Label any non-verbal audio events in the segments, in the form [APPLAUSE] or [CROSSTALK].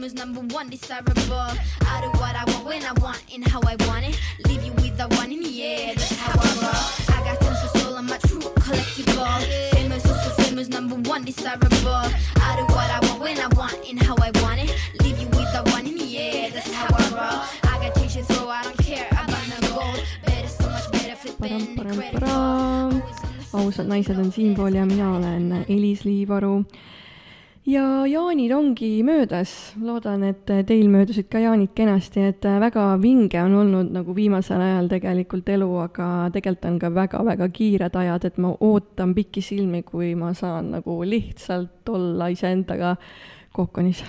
famous, number one, desirable. I do what I want when I want and how I want it. Leave you with the one in the air, that's how I roll. I got tons of soul, I'm a true collectible. Famous, also famous, number one, desirable. I do what I want when I want and how I want it. Leave you with the one in the air, that's how I roll. I got change to throw, I don't care about no gold. Better, so much better, flipping card. ausad naised on siinpool ja mina olen Elis Liivaru. Ja jaanid ongi möödas, loodan, et teil möödusid ka jaanid kenasti, et väga vinge on olnud nagu viimasel ajal tegelikult elu, aga tegelikult on ka väga-väga kiired ajad, et ma ootan pikisilmi, kui ma saan nagu lihtsalt olla iseendaga kokkonis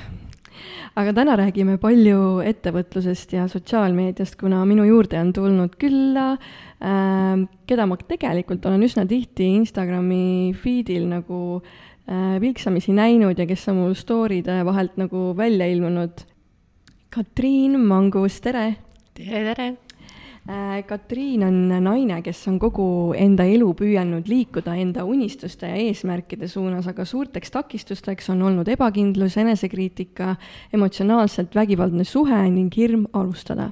aga täna räägime palju ettevõtlusest ja sotsiaalmeediast, kuna minu juurde on tulnud külla äh, keda ma tegelikult olen üsna tihti Instagrami feed'il nagu äh, vilksamisi näinud ja kes on mul story'de vahelt nagu välja ilmunud. Katriin Mangus, tere! tere, tere! Äh, Katriin on naine, kes on kogu enda elu püüelnud liikuda enda unistuste ja eesmärkide suunas, aga suurteks takistusteks on olnud ebakindlus, enesekriitika, emotsionaalselt vägivaldne suhe ning hirm alustada.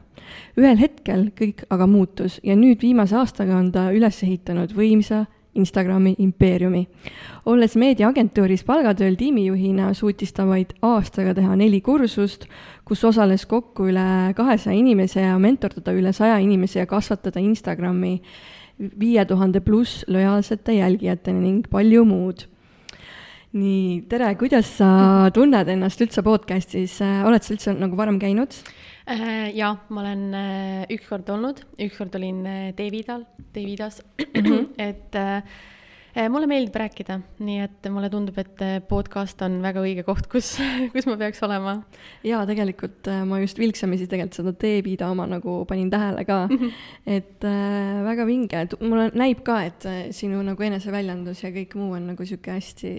ühel hetkel kõik aga muutus ja nüüd viimase aastaga on ta üles ehitanud võimsa Instagrami impeeriumi. olles meediaagentuuris palgatööl tiimijuhina, suutis ta vaid aastaga teha neli kursust, kus osales kokku üle kahesaja inimese ja mentordada üle saja inimese ja kasvatada Instagrami viie tuhande pluss lojaalsete jälgijateni ning palju muud. nii, tere, kuidas sa tunned ennast üldse podcast'is, oled sa üldse nagu varem käinud? Äh, jaa, ma olen äh, ükskord olnud, ükskord olin äh, Davidal, Davidas mhm. [CLEARS THROAT] et mulle meeldib rääkida, nii et mulle tundub, et podcast on väga õige koht, kus, [LAUGHS] kus ma peaks olema. jaa, tegelikult ma just vilksamisi tegelikult seda Davida oma nagu panin tähele ka mm, -hmm. et äh, väga vinge, et mulle näib ka, et sinu nagu eneseväljendus ja kõik muu on nagu sihuke hästi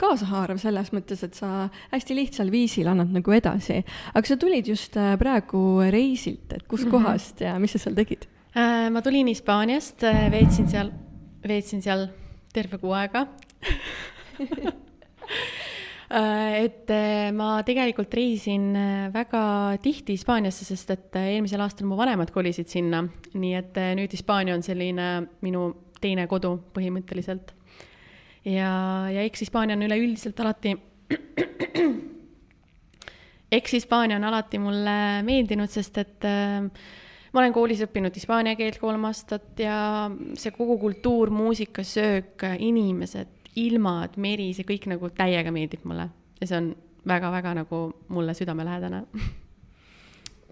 kaasahaarav selles mõttes, et sa hästi lihtsal viisil annad nagu edasi. aga sa tulid just äh, praegu reisilt, et kuskohast mm -hmm. ja mis sa seal tegid äh,? ma tulin Hispaaniast, äh, veetsin seal, veetsin seal terve kuu aega. [LAUGHS] Äh, et ma tegelikult reisisin väga tihti Hispaaniasse, sest et eelmisel aastal mu vanemad kolisid sinna, nii et nüüd Hispaania on selline minu teine kodu põhimõtteliselt. Ja, ja eks Hispaania on üleüldiselt alati [CLEARS THROAT] eks Hispaania on alati mulle meeldinud, sest et äh, ma olen koolis õppinud hispaania keelt kolm aastat ja see kogu kultuur, muusika, söök, inimesed, ilmad, meri, see kõik nagu täiega meeldib mulle ja see on väga-väga nagu mulle südamelähedane [LAUGHS]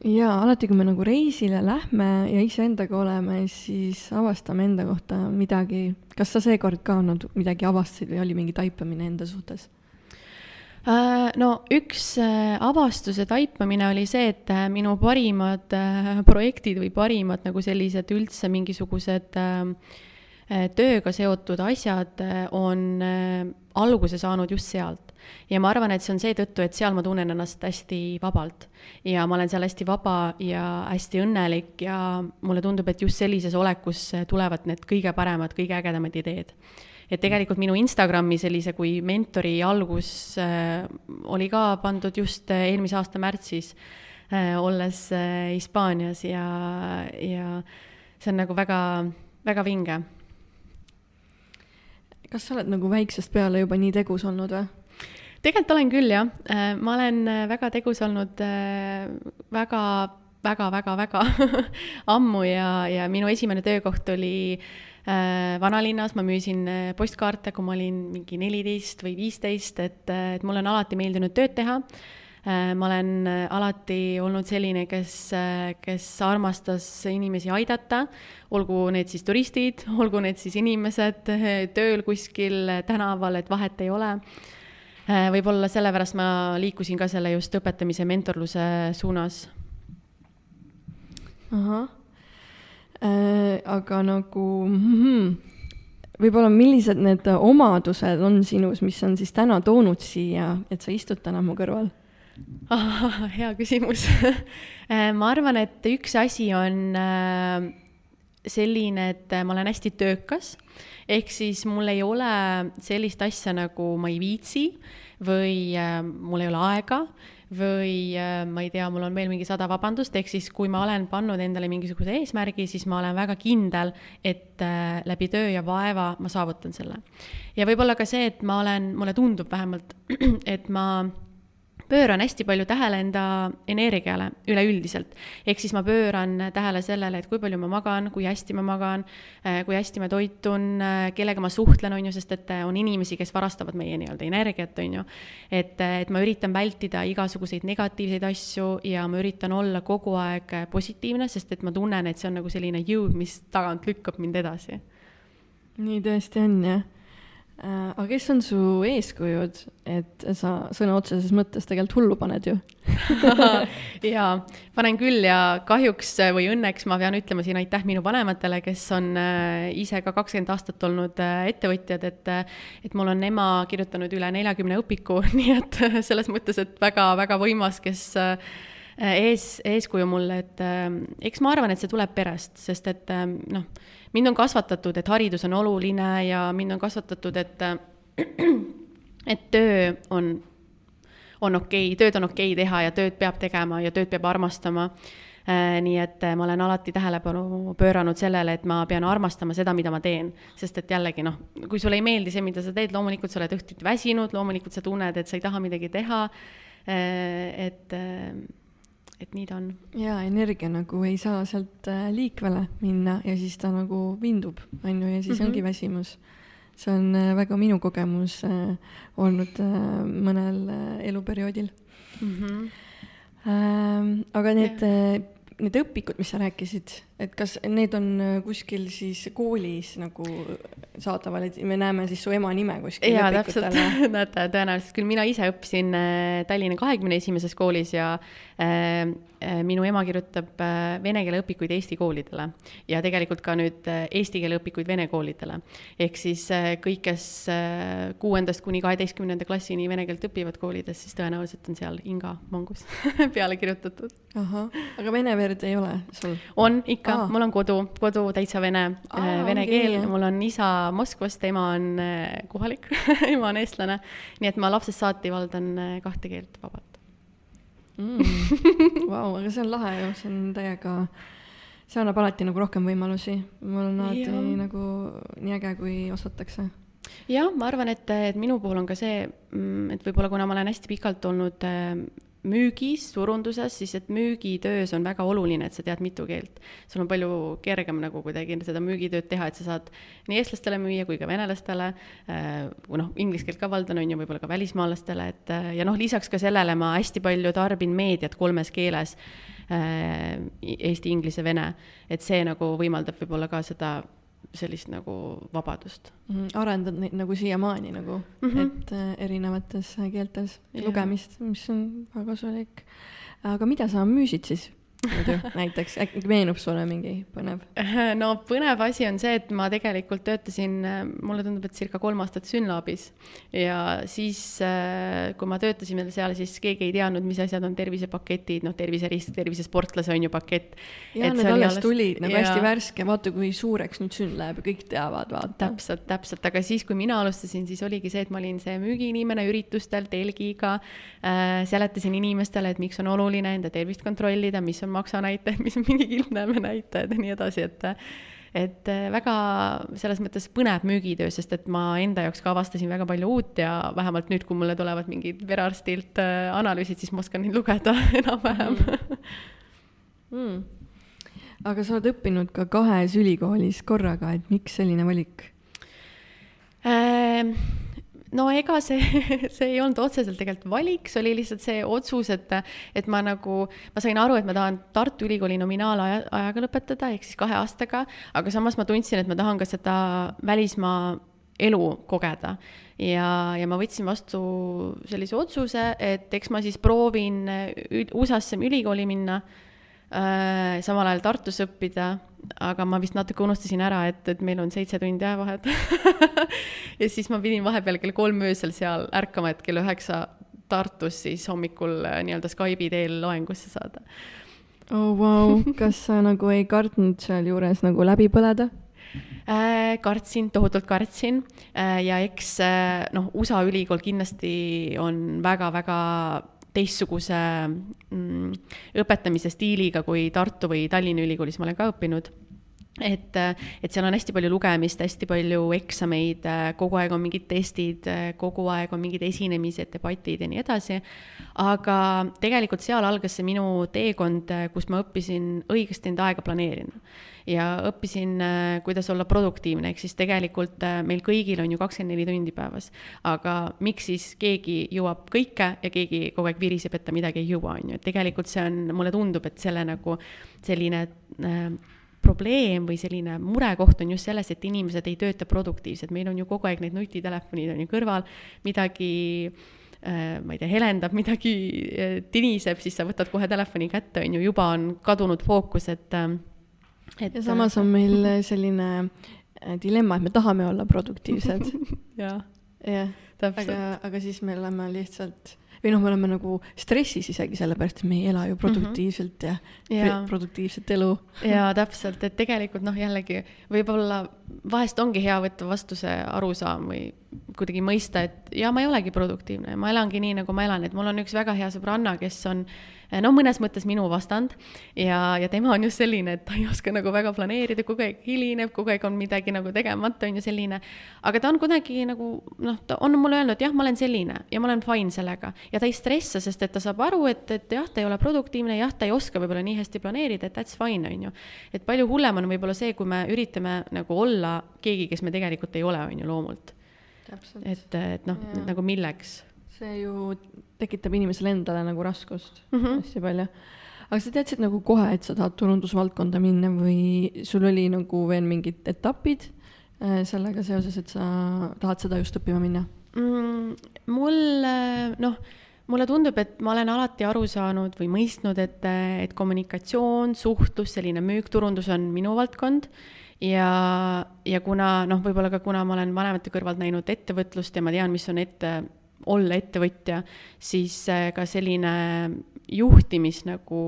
jaa, alati, kui me nagu reisile lähme ja iseendaga oleme, siis avastame enda kohta midagi. kas sa seekord ka nüüd midagi avastasid või oli mingi taipamine enda suhtes? Äh, no üks äh, avastuse taipamine oli see, et äh, minu parimad projektid või parimad nagu sellised üldse mingisugused tööga seotud asjad on alguse saanud just sealt ja ma arvan, et see on seetõttu, et seal ma tunnen ennast hästi vabalt. ja ma olen seal hästi vaba ja hästi õnnelik ja mulle tundub, et just sellises olekus tulevad need kõige paremad, kõige ägedamad ideed. Et tegelikult minu Instagrami sellise kui mentori algus äh, oli ka pandud just äh, eelmise aasta märtsis äh,, olles äh, Hispaanias ja, ja see on nagu väga, väga vinge. Kas sa oled nagu väiksest peale juba nii tegus olnud või? tegelikult olen küll jah, äh, ma olen äh, väga tegus olnud äh, väga, väga, väga, väga [LAUGHS] ammu ja, ja minu esimene töökoht oli vanalinnas, ma müüsin postkaarte, kui ma olin mingi neliteist või viisteist, et, et mulle on alati meeldinud tööd teha. Ma olen alati olnud selline, kes, kes armastas inimesi aidata, olgu need siis turistid, [LAUGHS] olgu need siis inimesed tööl kuskil tänaval, et vahet ei ole. Äh, võib-olla sellepärast ma liikusin ka selle just õpetamise mentorluse suunas. ahah äh,, aga nagu mm, võib-olla millised need omadused on sinus, mis on siis täna toonud siia, et sa istud täna mu kõrval? hea küsimus. [LAUGHS] Äh, ma arvan, et üks asi on äh, selline, et ma olen hästi töökas, ehk siis mul ei ole sellist asja nagu ma ei viitsi või äh, mul ei ole aega või äh, ma ei tea, mul on veel mingi sada vabandust, ehk siis kui ma olen pannud endale mingisuguse eesmärgi, siis ma olen väga kindel, et äh, läbi töö ja vaeva ma saavutan selle. ja võib-olla ka see, et ma olen, mulle tundub vähemalt, [CLEARS THROAT] et ma pööran hästi palju tähele enda energiale üleüldiselt. ehk siis ma pööran tähele sellele, et kui palju ma magan, kui hästi ma magan, äh, kui hästi ma toitun, äh, kellega ma suhtlen, on ju, sest et äh, on inimesi, kes varastavad meie nii-öelda energiat, on ju. et, et ma üritan vältida igasuguseid negatiivseid asju ja ma üritan olla kogu aeg positiivne, sest et ma tunnen, et see on nagu selline jõud, mis tagant lükkab mind edasi. nii tõesti on, jah aga kes on su eeskujud, et sa sõna otseses mõttes tegelikult hullu paned ju. [LAUGHS] Jaa, panen küll ja kahjuks või õnneks ma pean ütlema siin aitäh minu vanematele, kes on äh, ise ka kakskümmend aastat olnud äh, ettevõtjad, et et mul on ema kirjutanud üle neljakümne õpiku, [LAUGHS] nii et selles mõttes, et väga-väga võimas, kes ees, eeskuju mulle, et eks ma arvan, et see tuleb perest, sest et noh mind on kasvatatud, et haridus on oluline ja mind on kasvatatud, et, [CLEARS THROAT] et töö on, on okei okay,, tööd on okei okay teha ja tööd peab tegema ja tööd peab armastama äh, nii et äh, ma olen alati tähelepanu pööranud sellele, et ma pean armastama seda, mida ma teen. sest et jällegi noh, kui sulle ei meeldi see, mida sa teed, loomulikult sa oled õhtuti väsinud, loomulikult sa tunned, et sa ei taha midagi teha. Äh, et et nii ta on. jaa, energia nagu ei saa sealt äh, liikvele minna ja siis ta nagu vindub, on ju, ja siis mm -hmm. ongi väsimus. see on äh, väga minu kogemus äh, olnud äh, mõnel äh, eluperioodil mm. -hmm. Äh, aga need yeah need õpikud, mis sa rääkisid, et kas need on äh, kuskil siis koolis nagu saadaval, et me näeme siis su ema nime kuskil jaa, täpselt, [LAUGHS] näete, tõenäoliselt küll, mina ise õppisin äh, Tallinna kahekümne esimeses koolis ja äh, äh, minu ema kirjutab vene keele õpikuid Eesti koolidele ja tegelikult ka nüüd eesti keele õpikuid vene koolidele. ehk siis kõik, kes kuuendast kuni kaheteistkümnenda klassini vene keelt õpivad koolides, siis tõenäoliselt on seal Inga Mangus [LAUGHS] peale kirjutatud. ahah, aga vene verd ei ole sul? on ikka, mul on kodu, kodu täitsa vene, vene okay, keel, mul on isa Moskvast, ema on äh, kohalik [LAUGHS] ema on eestlane. nii et ma lapsest saati valdan äh, kahte keelt vabalt. Mm.. [LAUGHS] Vau, aga see on lahe ju, see on täiega, see annab alati nagu rohkem võimalusi. mul on alati ja. nagu nii äge, kui osatakse. Jah, ma arvan, et, et minu puhul on ka see, mm, et võib-olla kuna ma olen hästi pikalt olnud müügis, turunduses, siis et müügitöös on väga oluline, et sa tead mitu keelt. sul on palju kergem nagu kuidagi seda müügitööd teha, et sa saad nii eestlastele müüa kui ka venelastele äh,, noh, inglise keelt ka valdan, on ju, võib-olla ka välismaalastele, et äh, ja noh, lisaks ka sellele ma hästi palju tarbin meediat kolmes keeles äh,, eesti, inglise, vene. et see nagu võimaldab võib-olla ka seda sellist nagu vabadust mm. -hmm. arendad neid nagu siiamaani nagu mm, -hmm. et äh, erinevates keeltes ja. lugemist, mis on väga kasulik. aga mida sa müüsid siis? Muidu [LAUGHS] näiteks, äkki meenub sulle mingi põnev? no põnev asi on see, et ma tegelikult töötasin, mulle tundub, et circa kolm aastat Synlabis ja siis, äh, kui ma töötasin veel seal, siis keegi ei teadnud, mis asjad on tervisepaketid, noh, terviserisk, tervisesportlase on ju pakett. ja need alles alles... tulid nagu ja... hästi värske, vaata kui suureks nüüd Syn läheb ja kõik teavad, vaata. täpselt, täpselt, aga siis, kui mina alustasin, siis oligi see, et ma olin see müügiinimene üritustel telgiga äh,, seletasin inimestele, et miks on oluline enda tervist kontrollida, mis on on maksanäitajad, mis on mingi kildnäeme näitajad ja nii edasi, et et väga selles mõttes põnev müügitöö, sest et ma enda jaoks ka avastasin väga palju uut ja vähemalt nüüd, kui mulle tulevad mingid perearstilt äh, analüüsid, siis ma oskan neid lugeda [LAUGHS] enam-vähem. Mm.. aga sa oled õppinud ka kahes ülikoolis korraga, et miks selline valik? Äh,? No ega see, [LAUGHS] see ei olnud otseselt tegelikult valik, see oli lihtsalt see otsus, et, et ma nagu, ma sain aru, et ma tahan Tartu Ülikooli nominaalaja, ajaga lõpetada, ehk siis kahe aastaga, aga samas ma tundsin, et ma tahan ka seda välismaa elu kogeda. ja, ja ma võtsin vastu sellise otsuse, et eks ma siis proovin USA-sse ülikooli minna äh,, samal ajal Tartus õppida aga ma vist natuke unustasin ära, et, et meil on seitse tundi ajavahet [LAUGHS] ja siis ma pidin vahepeal kell kolm öösel seal ärkama, et kell üheksa Tartus siis hommikul äh, nii-öelda Skype'i teel loengusse saada. oh vau, [LAUGHS] kas sa nagu ei kartnud sealjuures nagu läbi põleda? äh,? kartsin, tohutult kartsin äh, ja eks noh, USA ülikool kindlasti on väga-väga teistsuguse mm, õpetamise stiiliga kui Tartu või Tallinna Ülikoolis ma olen ka õppinud et, et seal on hästi palju lugemist, hästi palju eksameid, kogu aeg on mingid testid, kogu aeg on mingid esinemised, debatid ja nii edasi. aga tegelikult seal algas see minu teekond, kus ma õppisin õigesti enda aega planeerima. Ja õppisin, kuidas olla produktiivne, ehk siis tegelikult meil kõigil on ju kakskümmend neli tundi päevas. aga miks siis keegi jõuab kõike ja keegi kogu aeg viriseb, et ta midagi ei jõua, on ju, et tegelikult see on, mulle tundub, et selle nagu selline äh, probleem või selline murekoht on just selles, et inimesed ei tööta produktiivselt, meil on ju kogu aeg need nutitelefonid on ju kõrval, midagi äh, ma ei tea, helendab, midagi äh, tiniseb, siis sa võtad kohe telefoni kätte, on ju, juba on kadunud fookus, et, äh, et. ja samas on meil selline dilemma, et me tahame olla produktiivsed. [LAUGHS] jah. jah, aga, aga siis me oleme lihtsalt või noh, me oleme nagu stressis isegi sellepärast, et me ei ela ju produktiivselt ja, ja produktiivset elu. [LAUGHS] jaa, täpselt, et tegelikult noh, jällegi võib-olla vahest ongi hea võtta vastu see arusaam või kuidagi mõista, et jaa, ma ei olegi produktiivne, ma elangi nii, nagu ma elan, et mul on üks väga hea sõbranna, kes on no mõnes mõttes minu vastand ja, ja tema on just selline, et ta ei oska nagu väga planeerida, kogu aeg hilineb, kogu aeg on midagi nagu tegemata, on ju selline. aga ta on kuidagi nagu noh, ta on mulle öelnud, jah, ma olen selline ja ma olen fine sellega ja ta ei stressa, sest et ta saab aru, et, et jah, ta ei ole produktiivne, jah, ta ei oska võib-olla nii hästi planeerida, et that's fine, on ju. et palju hullem on võib-olla see, kui me üritame nagu olla keegi, kes me tegelikult ei ole, on ju, loomult. et, et noh, nagu milleks see ju tekitab inimesele endale nagu raskust mm -hmm. hästi palju. aga sa teadsid nagu kohe, et sa tahad turundusvaldkonda minna või sul oli nagu veel mingid etapid äh, sellega seoses, et sa tahad seda just õppima minna mm,? mul noh, mulle tundub, et ma olen alati aru saanud või mõistnud, et, et kommunikatsioon, suhtlus, selline müük, turundus on minu valdkond ja, ja kuna noh, võib-olla ka kuna ma olen vanemate kõrvalt näinud ettevõtlust ja ma tean, mis on ette olla ettevõtja, siis äh, ka selline juhtimis nagu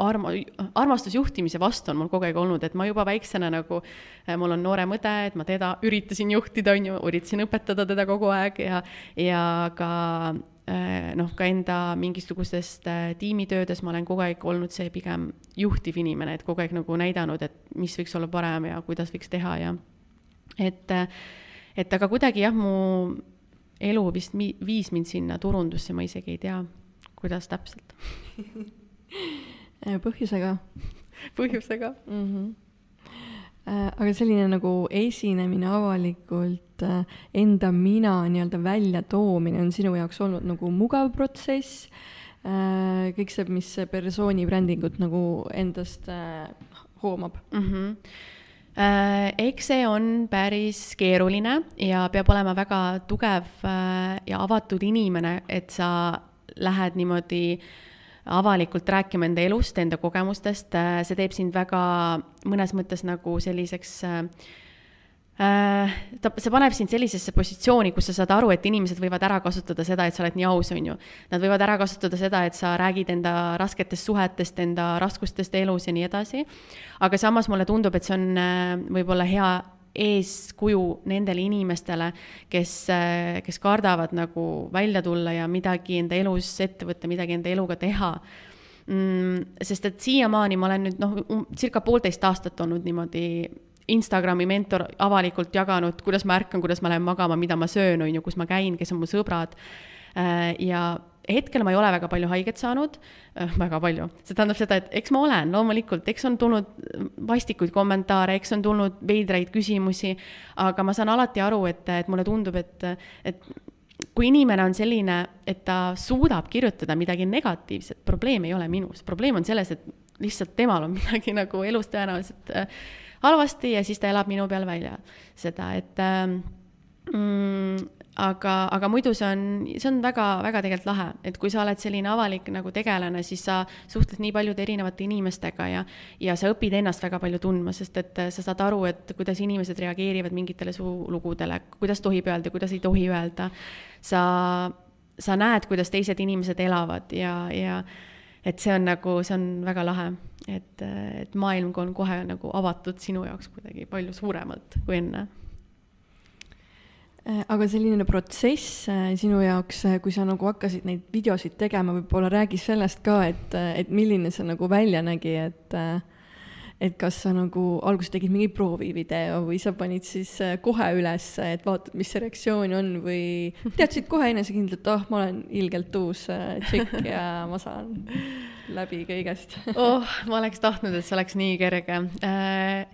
arma-, armastus juhtimise vastu on mul kogu aeg olnud, et ma juba väiksena nagu, äh, mul on noorem õde, et ma teda üritasin juhtida, on ju, üritasin õpetada teda kogu aeg ja, ja ka äh, noh, ka enda mingisugustest tiimitöödes ma olen kogu aeg olnud see pigem juhtiv inimene, et kogu aeg nagu näidanud, et mis võiks olla parem ja kuidas võiks teha ja et, et aga kuidagi jah, mu elu vist mi-, viis mind sinna turundusse, ma isegi ei tea, kuidas täpselt [LAUGHS] põhjusega [LAUGHS] põhjusega mm. -hmm. aga selline nagu esinemine avalikult, äh, enda mina nii-öelda väljatoomine on sinu jaoks olnud nagu mugav protsess, äh, kõik see, mis persooni brändingut nagu endast hoomab mm? -hmm eks see on päris keeruline ja peab olema väga tugev äh, ja avatud inimene, et sa lähed niimoodi avalikult rääkima enda elust, enda kogemustest, äh, see teeb sind väga mõnes mõttes nagu selliseks äh, Äh, ta, see paneb sind sellisesse positsiooni, kus sa saad aru, et inimesed võivad ära kasutada seda, et sa oled nii aus, on ju. Nad võivad ära kasutada seda, et sa räägid enda rasketest suhetest, enda raskustest elus ja nii edasi. aga samas mulle tundub, et see on äh, võib-olla hea eeskuju nendele inimestele, kes, äh, kes kardavad nagu välja tulla ja midagi enda elus ette võtta, midagi enda eluga teha mm,. sest et siiamaani ma olen nüüd noh, um, circa poolteist aastat olnud niimoodi Instagrami mentor avalikult jaganud, kuidas ma ärkan, kuidas ma lähen magama, mida ma söön, on ju, kus ma käin, kes on mu sõbrad. Äh, ja hetkel ma ei ole väga palju haiget saanud, äh, väga palju, see tähendab seda, et eks ma olen loomulikult, eks on tulnud vastikuid kommentaare, eks on tulnud veidraid küsimusi, aga ma saan alati aru, et, et mulle tundub, et, et kui inimene on selline, et ta suudab kirjutada midagi negatiivset, probleem ei ole minus, probleem on selles, et lihtsalt temal on midagi nagu elus tõenäoliselt äh, halvasti ja siis ta elab minu peal välja seda, et ähm, mm, aga, aga muidu see on, see on väga-väga tegelikult lahe, et kui sa oled selline avalik nagu tegelane, siis sa suhtled nii paljude erinevate inimestega ja, ja sa õpid ennast väga palju tundma, sest et sa saad aru, et kuidas inimesed reageerivad mingitele su lugudele, kuidas tohib öelda, kuidas ei tohi öelda. sa, sa näed, kuidas teised inimesed elavad ja, ja et see on nagu, see on väga lahe, et, et maailm on kohe nagu avatud sinu jaoks kuidagi palju suuremalt kui enne. Äh, aga selline protsess äh, sinu jaoks, äh, kui sa nagu hakkasid neid videosid tegema, võib-olla räägi sellest ka, et, et milline see nagu välja nägi, et et kas sa nagu alguses tegid mingi proovivideo või sa panid siis kohe üles, et vaatad, mis see reaktsioon on või [LAUGHS] teadsid kohe enesekindlalt, ah oh,, ma olen ilgelt uus tšikk ja ma saan läbi kõigest oh, ma oleks tahtnud, et see oleks nii kerge äh,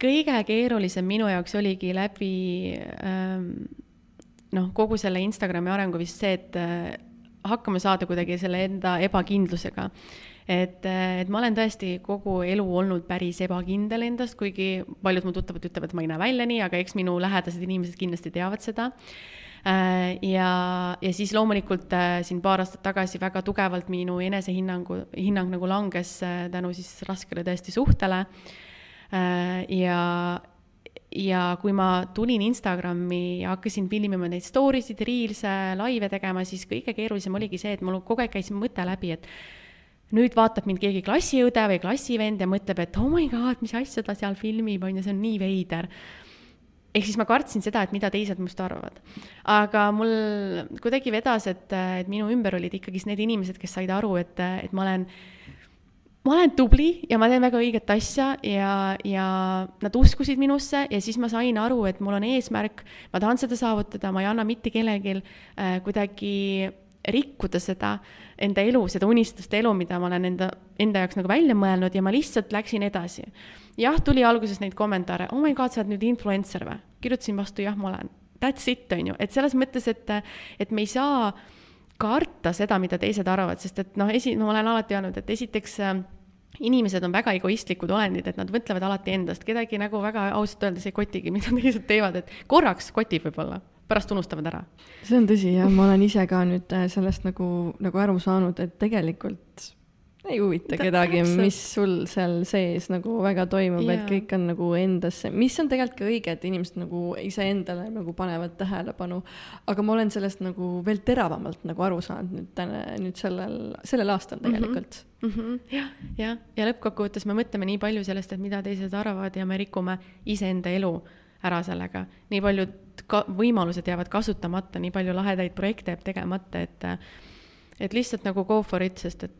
kõige keerulisem minu jaoks oligi läbi ähm, noh, kogu selle Instagrami arengu vist see, et äh, hakkama saada kuidagi selle enda ebakindlusega. Et, äh, et ma olen tõesti kogu elu olnud päris ebakindel endast, kuigi paljud mu tuttavad ütlevad, et ma ei näe välja nii, aga eks minu lähedased inimesed kindlasti teavad seda. Äh, ja, ja siis loomulikult siin paar aastat tagasi väga tugevalt minu enesehinnangu, hinnang nagu langes tänu siis raskele tõesti suhtele. Äh, ja, ja kui ma tulin Instagrami ja hakkasin filmima neid story sid, reels'e, laive tegema, siis kõige keerulisem oligi see, et mul kogu aeg käis mõte läbi, et nüüd vaatab mind keegi klassiõde või klassivend ja mõtleb, et oh my god, mis asja ta seal filmib, on ju, see on nii veider ehk siis ma kartsin seda, et mida teised must arvavad. aga mul kuidagi vedas, et, et minu ümber olid ikkagist need inimesed, kes said aru, et, et ma olen ma olen tubli ja ma teen väga õiget asja ja, ja nad uskusid minusse ja siis ma sain aru, et mul on eesmärk, ma tahan seda saavutada, ma ei anna mitte kellelgi äh, kuidagi rikkuda seda enda elu, seda unistuste elu, mida ma olen enda, enda jaoks nagu välja mõelnud ja ma lihtsalt läksin edasi. jah, tuli alguses neid kommentaare, oh my god, sa oled nüüd influencer või? kirjutasin vastu, jah, ma olen. That's it, on ju, et selles mõttes, et, et me ei saa karta seda, mida teised arvavad, sest et noh, esi-, ma olen alati öelnud, et esiteks äh, inimesed on väga egoistlikud olendid, et nad mõtlevad alati endast, kedagi nagu väga ausalt öeldes ei kotigi, [LAUGHS] mida teised teevad, et korraks kotib võib-olla, pärast unustavad ära. see on tõsi jah, ma olen ise ka nüüd äh, sellest nagu, nagu aru saanud, et tegelikult ei huvita Ta, kedagi, mis sul seal sees nagu väga toimub, et kõik on nagu endasse, mis on tegelikult ka õige, et inimesed nagu iseendale nagu panevad tähelepanu. aga ma olen sellest nagu veel teravamalt nagu aru saanud nüüd täna, nüüd sellel, sellel aastal mhm. tegelikult mm. -hmm. jah, jah, ja lõppkokkuvõttes me mõtleme nii palju sellest, et mida teised arvavad ja me rikume iseenda elu ära sellega. nii paljud ka võimalused jäävad kasutamata, nii palju lahedaid projekte jääb tegemata, et et lihtsalt nagu go for it, sest et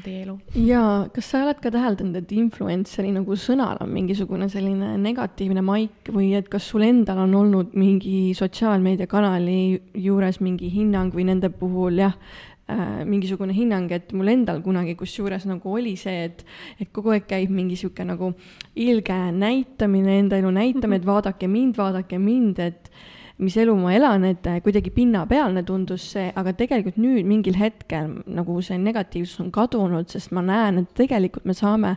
teie elu. jaa, kas sa oled ka täheldanud, et influencer'i nagu sõnal on mingisugune selline negatiivne maik või et kas sul endal on olnud mingi sotsiaalmeediakanali juures mingi hinnang või nende puhul jah mingisugune hinnang, et mul endal kunagi kusjuures nagu oli see, et, et kogu aeg käib mingi sihuke nagu ilge näitamine, enda elu näitamine, et vaadake mind, vaadake mind, et mis elu ma elan, et äh, kuidagi pinnapealne tundus see, aga tegelikult nüüd mingil hetkel nagu see negatiivsus on kadunud, sest ma näen, et tegelikult me saame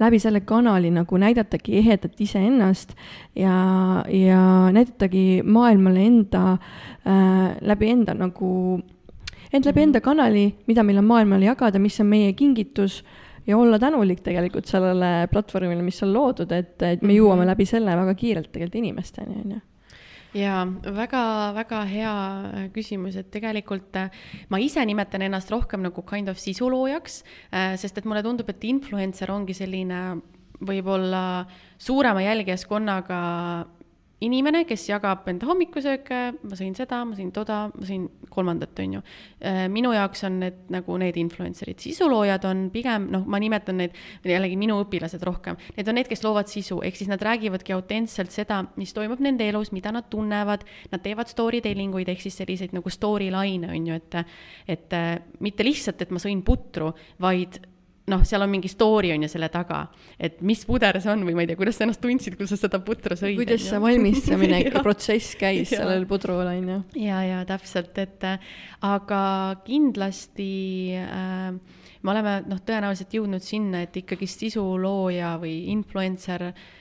läbi selle kanali nagu näidatagi ehedat iseennast ja, ja näidatagi maailmale enda äh,, läbi enda nagu, ent läbi enda kanali, mida meil on maailmale jagada, mis on meie kingitus ja olla tänulik tegelikult sellele platvormile, mis on loodud, et, et me jõuame mhm. läbi selle väga kiirelt tegelikult inimesteni, on ju ja väga-väga hea äh, küsimus, et tegelikult äh, ma ise nimetan ennast rohkem nagu kind of sisuloojaks, äh, sest et mulle tundub, et influencer ongi selline võib-olla suurema jälgijaskonnaga inimene, kes jagab enda hommikusööke, ma sõin seda, ma sõin toda, ma sõin kolmandat, on ju. Äh, minu jaoks on need nagu need influencer'id, sisuloojad on pigem noh, ma nimetan neid, jällegi minu õpilased rohkem, need on need, kes loovad sisu, ehk siis nad räägivadki autentselt seda, mis toimub nende elus, mida nad tunnevad, nad teevad story telling uid ehk siis selliseid nagu story line'e on ju, et et äh, mitte lihtsalt, et ma sõin putru, vaid noh, seal on mingi story on ju selle taga, et mis puder see on või ma ei tea, kuidas sa ennast tundsid, kui sa seda putru sõid. kuidas see valmistamine [LAUGHS] protsess käis sellel pudrul on ju. ja, ja täpselt, et aga kindlasti äh, me oleme noh, tõenäoliselt jõudnud sinna, et ikkagist sisulooja või influencer Äh,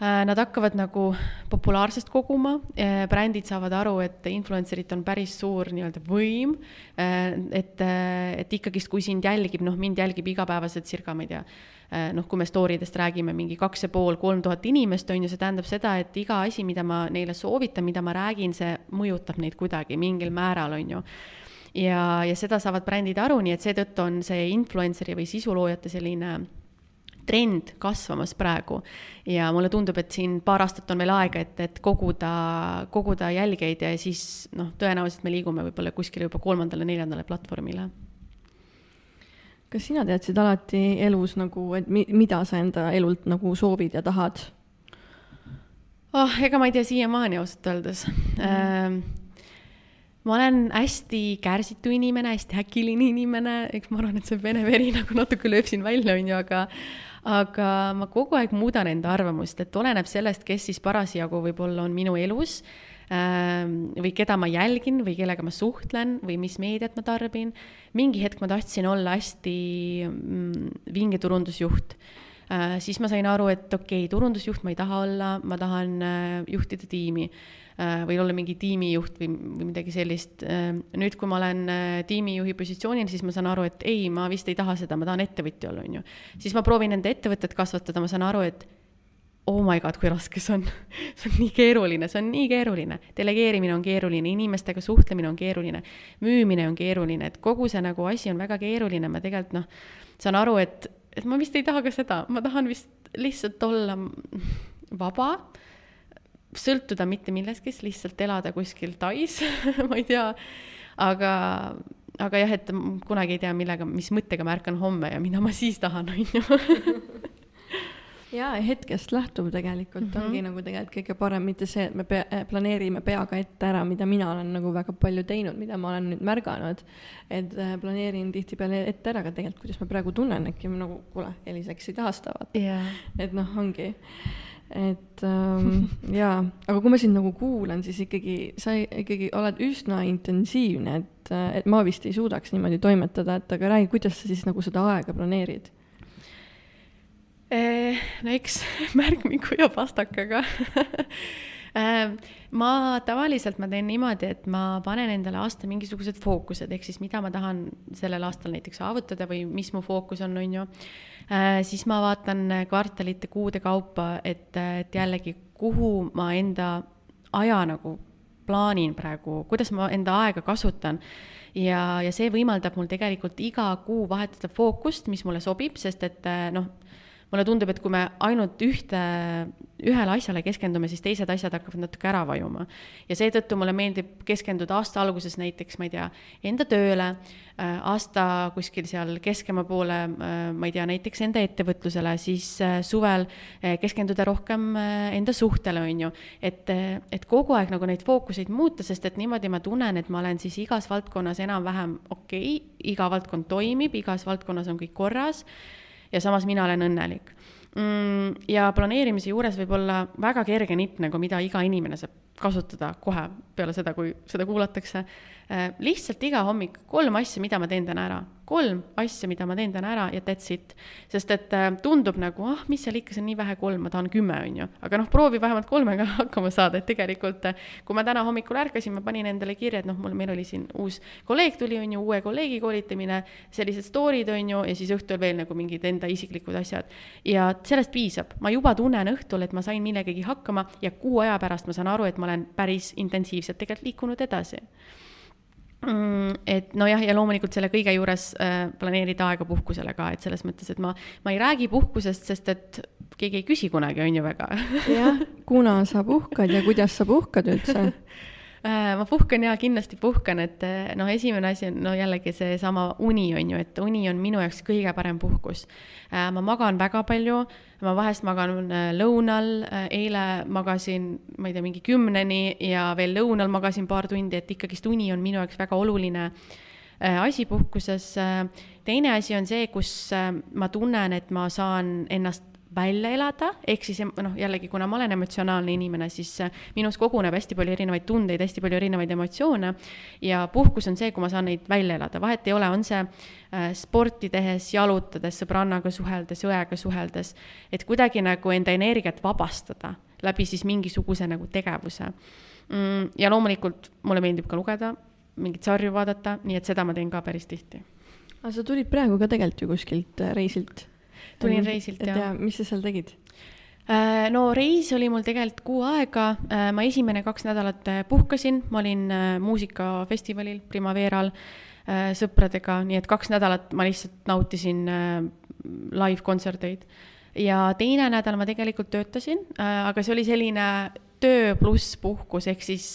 nad hakkavad nagu populaarsust koguma, äh, brändid saavad aru, et influencer'it on päris suur nii-öelda võim, äh, et, et ikkagist, kui sind jälgib, noh, mind jälgib igapäevaselt circa, ma ei tea, noh, kui me story dest räägime, mingi kaks ja pool, kolm tuhat inimest, on ju, see tähendab seda, et iga asi, mida ma neile soovitan, mida ma räägin, see mõjutab neid kuidagi mingil määral, on ju. Ja, ja seda saavad brändid aru, nii et seetõttu on see influencer'i või sisuloojate selline trend kasvamas praegu. ja mulle tundub, et siin paar aastat on veel aega, et, et koguda, koguda jälgijaid ja siis noh, tõenäoliselt me liigume võib-olla kuskile juba kolmandale-neljandale platvormile kas sina teadsid alati elus nagu, et mi-, mida sa enda elult nagu soovid ja tahad? oh, ega ma ei tea siiamaani ausalt öeldes mm. -hmm. ma olen hästi kärsitu inimene, hästi äkiline inimene, eks ma arvan, et see vene veri nagu natuke lööb siin välja, on ju, aga aga ma kogu aeg muudan enda arvamust, et oleneb sellest, kes siis parasjagu võib-olla on minu elus ähm, või keda ma jälgin või kellega ma suhtlen või mis meediat ma tarbin. mingi hetk ma tahtsin olla hästi mm, vinge turundusjuht Äh, siis ma sain aru, et okei okay,, turundusjuht ma ei taha olla, ma tahan äh, juhtida tiimi äh, või olla mingi tiimijuht või, või midagi sellist. nüüd, kui ma olen tiimijuhi positsioonil, siis ma saan aru, et ei, ma vist ei taha seda, ma tahan ettevõtja olla, on ju. siis ma proovin enda ettevõtet kasvatada, ma saan aru, et oh my god, kui raske see on [LAUGHS] see on nii keeruline, see on nii keeruline. delegeerimine on keeruline, inimestega suhtlemine on keeruline, müümine on keeruline, et kogu see nagu asi on väga keeruline, ma tegelikult noh, saan aru, et et ma vist ei taha ka seda, ma tahan vist lihtsalt olla vaba, sõltuda mitte millestki, lihtsalt elada kuskil Tais [LAUGHS] ma ei tea, aga, aga jah, et kunagi ei tea, millega, mis mõttega ma ärkan homme ja mida ma siis tahan, on ju. [LAUGHS] Jaa, hetkest lähtuv tegelikult mm -hmm. ongi nagu tegelikult kõige parem, mitte see, et me pea, eh, planeerime peaga ette ära, mida mina olen nagu väga palju teinud, mida ma olen nüüd märganud. et äh, planeerin tihtipeale ette ära, aga tegelikult, kuidas ma praegu tunnen, äkki ma nagu, kuule, Elis, sa ei taha seda vaata. Yeah.. et noh, ongi et ähm, [LAUGHS] jaa, aga kui ma sind nagu kuulan, siis ikkagi sa ikkagi oled üsna intensiivne, et, äh, et ma vist ei suudaks niimoodi toimetada, et aga räägi, kuidas sa siis nagu seda aega planeerid? Eh, no eks [LAUGHS] märgmingu ja pastakaga. Eh, [LAUGHS] ma tavaliselt ma teen niimoodi, et ma panen endale aasta mingisugused fookused, ehk siis mida ma tahan sellel aastal näiteks saavutada või mis mu fookus on, on ju. Eh, siis ma vaatan kvartalite, kuude kaupa, et, et jällegi, kuhu ma enda aja nagu plaanin praegu, kuidas ma enda aega kasutan. Ja, ja see võimaldab mul tegelikult iga kuu vahetada fookust, mis mulle sobib, sest et noh mulle tundub, et kui me ainult ühte, ühele asjale keskendume, siis teised asjad hakkavad natuke ära vajuma. ja seetõttu mulle meeldib keskenduda aasta alguses näiteks, ma ei tea, enda tööle, äh, aasta kuskil seal keskema poole, äh, ma ei tea, näiteks enda ettevõtlusele, siis äh, suvel keskenduda rohkem enda suhtele, on ju. et, et kogu aeg nagu neid fookuseid muuta, sest et niimoodi ma tunnen, et ma olen siis igas valdkonnas enam-vähem okei okay,, iga valdkond toimib, igas valdkonnas on kõik korras ja samas mina olen õnnelik mm,. ja planeerimise juures võib olla väga kerge nipp nagu, mida iga inimene saab kasutada kohe peale seda, kui seda kuulatakse. Äh, lihtsalt iga hommik kolm asja, mida ma teen täna ära kolm asja, mida ma teen täna ära ja that's it. sest et äh, tundub nagu, ah, mis seal ikka, see on nii vähe, kolm, ma tahan kümme, on ju. aga noh, proovi vähemalt kolmega [LAUGHS] hakkama saada, et tegelikult äh, kui ma täna hommikul ärkasin, ma panin endale kirja, et noh, mul, meil oli siin uus kolleeg tuli, on ju, uue kolleegi koolitamine, sellised story'd, on ju, ja siis õhtul veel nagu mingid enda isiklikud asjad. ja sellest piisab, ma juba tunnen õhtul, et ma sain millegagi hakkama ja kuu aja pärast ma saan aru, et ma olen päris intensiivselt tegelikult liikunud edasi Mm, et nojah, ja loomulikult selle kõige juures äh, planeerida aega puhkusele ka, et selles mõttes, et ma, ma ei räägi puhkusest, sest et keegi ei küsi kunagi, on ju väga. jah, kuna sa puhkad ja kuidas sa puhkad üldse [LAUGHS] ma puhkan ja kindlasti puhkan, et äh, noh, esimene asi on no jällegi seesama uni on ju, et uni on minu jaoks kõige parem puhkus. Äh, ma magan väga palju, ma vahest magan lõunal, eile magasin, ma ei tea, mingi kümneni ja veel lõunal magasin paar tundi, et ikkagist uni on minu jaoks väga oluline asi puhkuses. teine asi on see, kus ma tunnen, et ma saan ennast välja elada, ehk siis noh, jällegi, kuna ma olen emotsionaalne inimene, siis äh, minus koguneb hästi palju erinevaid tundeid, hästi palju erinevaid emotsioone ja puhkus on see, kui ma saan neid välja elada, vahet ei ole, on see äh, sporti tehes, jalutades, sõbrannaga suheldes, õega suheldes, et kuidagi nagu enda energiat vabastada läbi siis mingisuguse nagu tegevuse mm,. ja loomulikult mulle meeldib ka lugeda, mingeid sarju vaadata, nii et seda ma teen ka päris tihti. aga sa tulid praegu ka tegelikult ju kuskilt äh, reisilt tulin reisilt, jah. mis sa seal tegid? Äh, no reis oli mul tegelikult kuu aega, äh, ma esimene kaks nädalat äh, puhkasin, ma olin muusikafestivalil Primaveral sõpradega, nii et kaks nädalat ma lihtsalt nautisin live-kontserteid. ja teine nädal ma tegelikult töötasin, aga see oli selline töö pluss puhkus, ehk siis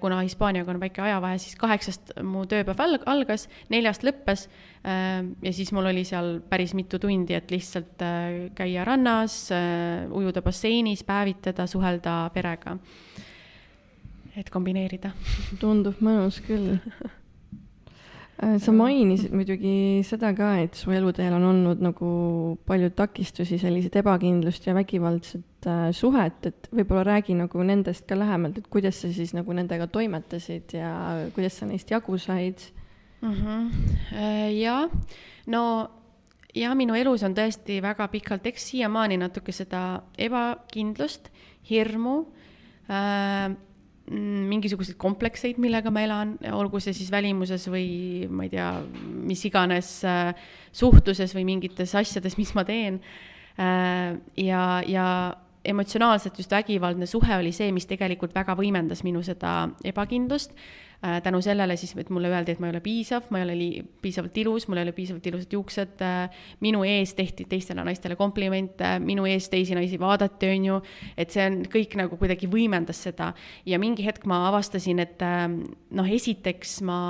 kuna Hispaaniaga on väike ajavahe, siis kaheksast mu tööpäev algas, neljast lõppes ja siis mul oli seal päris mitu tundi, et lihtsalt äh, käia rannas, äh, ujuda basseinis, päevitada, suhelda perega. et kombineerida. [LAUGHS] tundub mõnus küll sa mainisid muidugi seda ka, et su eluteel on olnud nagu palju takistusi, selliseid ebakindlust ja vägivaldset äh, suhet, et võib-olla räägi nagu nendest ka lähemalt, et kuidas sa siis nagu nendega toimetasid ja kuidas sa neist jagu said mm. -hmm. jah, no ja minu elus on tõesti väga pikalt, eks siiamaani natuke seda ebakindlust, hirmu äh,, mingisuguseid komplekseid, millega ma elan, olgu see siis välimuses või ma ei tea, mis iganes äh, suhtluses või mingites asjades, mis ma teen äh,. ja, ja emotsionaalselt just vägivaldne suhe oli see, mis tegelikult väga võimendas minu seda ebakindlust Äh, tänu sellele siis, et mulle öeldi, et ma ei ole piisav, ma ei ole lii-, piisavalt ilus, mul ei ole piisavalt ilusad juuksed, äh, minu ees tehti teistele naistele komplimente, minu ees teisi naisi vaadati, on ju, et see on kõik nagu kuidagi võimendas seda. ja mingi hetk ma avastasin, et ähm, noh, esiteks ma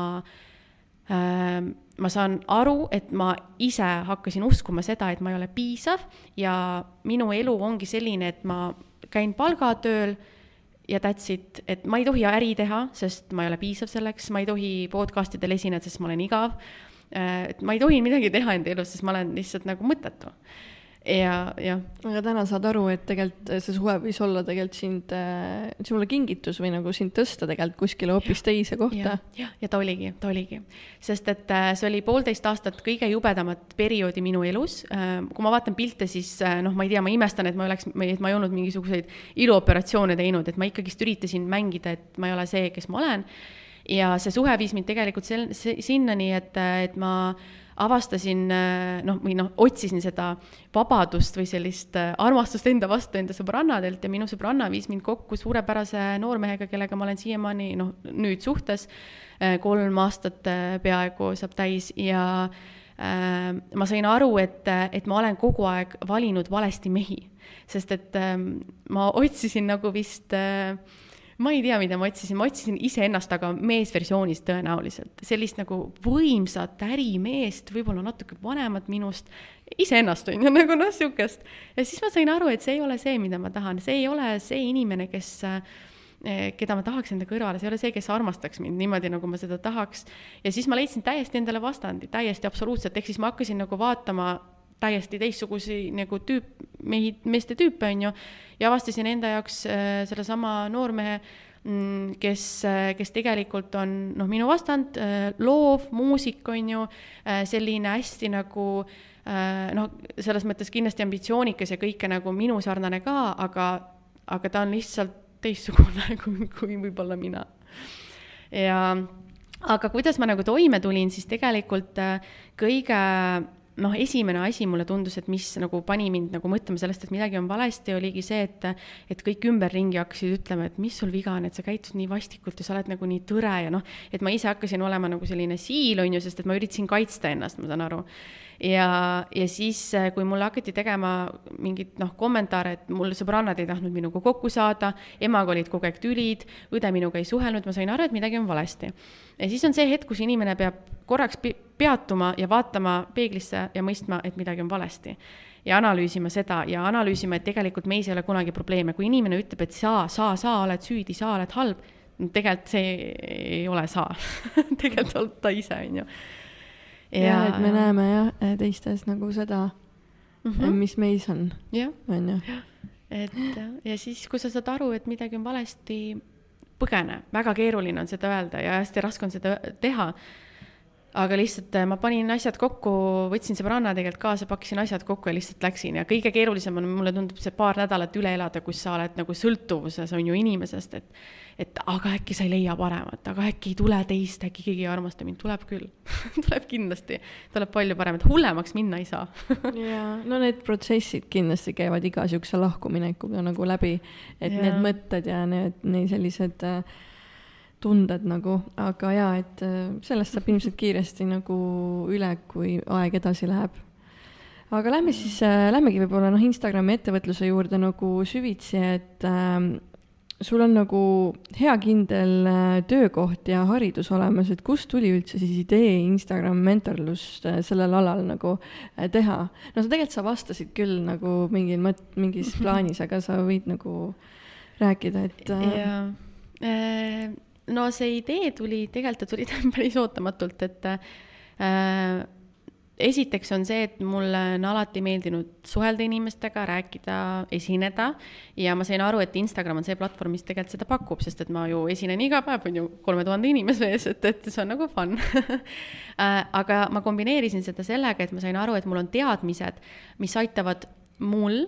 äh, ma saan aru, et ma ise hakkasin uskuma seda, et ma ei ole piisav ja minu elu ongi selline, et ma käin palgatööl ja that's it, et ma ei tohi äri teha, sest ma ei ole piisav selleks, ma ei tohi podcast idel esineda, sest ma olen igav. Äh, et ma ei tohi midagi teha enda elus, sest ma olen lihtsalt nagu mõttetu ja, jah. aga täna saad aru, et tegelikult see suhe võis olla tegelikult sind äh,, sulle kingitus või nagu sind tõsta tegelikult kuskile hoopis teise kohta. jah, ja ta oligi, ta oligi. sest et äh, see oli poolteist aastat kõige jubedamat perioodi minu elus äh,. kui ma vaatan pilte, siis äh, noh, ma ei tea, ma imestan, et ma oleks, et ma ei olnud mingisuguseid iluoperatsioone teinud, et ma ikkagist üritasin mängida, et ma ei ole see, kes ma olen. ja see suhe viis mind tegelikult sel-, sinnani, et, et ma avastasin äh, noh, või noh, otsisin seda vabadust või sellist äh, armastust enda vastu enda sõbrannadelt ja minu sõbranna viis mind kokku suurepärase noormehega, kellega ma olen siiamaani noh, nüüd suhtes, äh, kolm aastat peaaegu saab täis ja ma sain aru, et, et ma olen kogu aeg valinud valesti mehi, sest et äh, ma otsisin nagu vist äh, ma ei tea, mida ma otsisin, ma otsisin iseennast, aga meesversioonis tõenäoliselt. sellist nagu võimsat ärimeest, võib-olla natuke vanemat minust, iseennast on ju, [LAUGHS] nagu noh, sihukest. ja siis ma sain aru, et see ei ole see, mida ma tahan, see ei ole see inimene, kes eh, keda ma tahaks enda kõrvale, see ei ole see, kes armastaks mind niimoodi, nagu ma seda tahaks. ja siis ma leidsin täiesti endale vastandi, täiesti absoluutselt, ehk siis ma hakkasin nagu vaatama täiesti teistsuguseid nagu tüüp, mehi, meeste tüüpe, on ju, ja avastasin enda jaoks äh, sellesama noormehe mm,, kes, äh, kes tegelikult on noh, minu vastand äh,, loov, muusik, on ju äh,, selline hästi nagu äh, noh, selles mõttes kindlasti ambitsioonikas ja kõike nagu minu sarnane ka, aga, aga ta on lihtsalt teistsugune [LAUGHS] kui, kui võib-olla mina. ja aga kuidas ma nagu toime tulin, siis tegelikult äh, kõige noh, esimene asi mulle tundus, et mis nagu pani mind nagu mõtlema sellest, et midagi on valesti, oligi see, et, et kõik ümberringi hakkasid ütlema, et mis sul viga on, et sa käitud nii vastikult ja sa oled nagu nii tõre ja noh, et ma ise hakkasin olema nagu selline siil, on ju, sest et ma üritasin kaitsta ennast, ma saan aru ja, ja siis, äh, kui mulle hakati tegema mingit noh, kommentaare, et mul sõbrannad ei tahtnud minuga kokku saada, emaga olid kogu aeg tülid, õde minuga ei suhelnud, ma sain aru, et midagi on valesti. ja siis on see hetk, kus inimene peab korraks peatuma ja vaatama peeglisse ja mõistma, et midagi on valesti. Ja analüüsima seda ja analüüsima, et tegelikult meis ei ole kunagi probleeme, kui inimene ütleb, et sa, sa, sa oled süüdi, sa oled halb, tegelikult see ei ole sa [LAUGHS] tegelikult oled ta ise, on ju ja et me näeme jah, teistes nagu seda mm, -hmm. mis meis on, on ju. et ja siis, kui sa saad aru, et midagi on valesti, põgene, väga keeruline on seda öelda ja hästi raske on seda teha. Aga lihtsalt äh, ma panin asjad kokku, võtsin sõbranna tegelikult kaasa, pakkisin asjad kokku ja lihtsalt läksin. Ja kõige keerulisem on, mulle tundub see paar nädalat üle elada, kus sa oled nagu sõltuvuses, on ju, inimesest, et et aga äkki sa ei leia paremat, aga äkki ei tule teist, äkki keegi ei armasta mind, tuleb küll. [LAUGHS] Tuleb kindlasti, tuleb palju parem, et hullemaks minna ei saa. [LAUGHS] Jaa, no need protsessid kindlasti käivad iga niisuguse lahkuminekuga nagu läbi, et ja. need mõtted ja need, need sellised äh, tunded nagu, aga jaa, et äh, sellest saab ilmselt kiiresti nagu üle, kui aeg edasi läheb. aga lähme siis äh,, lähmegi võib-olla noh, Instagrami ettevõtluse juurde nagu süvitsi, et äh, sul on nagu hea kindel äh, töökoht ja haridus olemas, et kust tuli üldse siis idee Instagram mentorlust sellel alal nagu teha? no sa tegelikult, sa vastasid küll nagu mingil mõt-, mingis [LAUGHS] plaanis, aga sa võid nagu rääkida, et äh.... jaa no see idee tuli, tegelikult ta tuli [LAUGHS] päris ootamatult, et äh, esiteks on see, et mulle on alati meeldinud suhelda inimestega, rääkida, esineda. Ja ma sain aru, et Instagram on see platvorm, mis tegelikult seda pakub, sest et ma ju esinen iga päev, on ju, kolme tuhande inimese ees, et, et see on nagu fun. [LAUGHS] Äh, aga ma kombineerisin seda sellega, et ma sain aru, et mul on teadmised, mis aitavad mul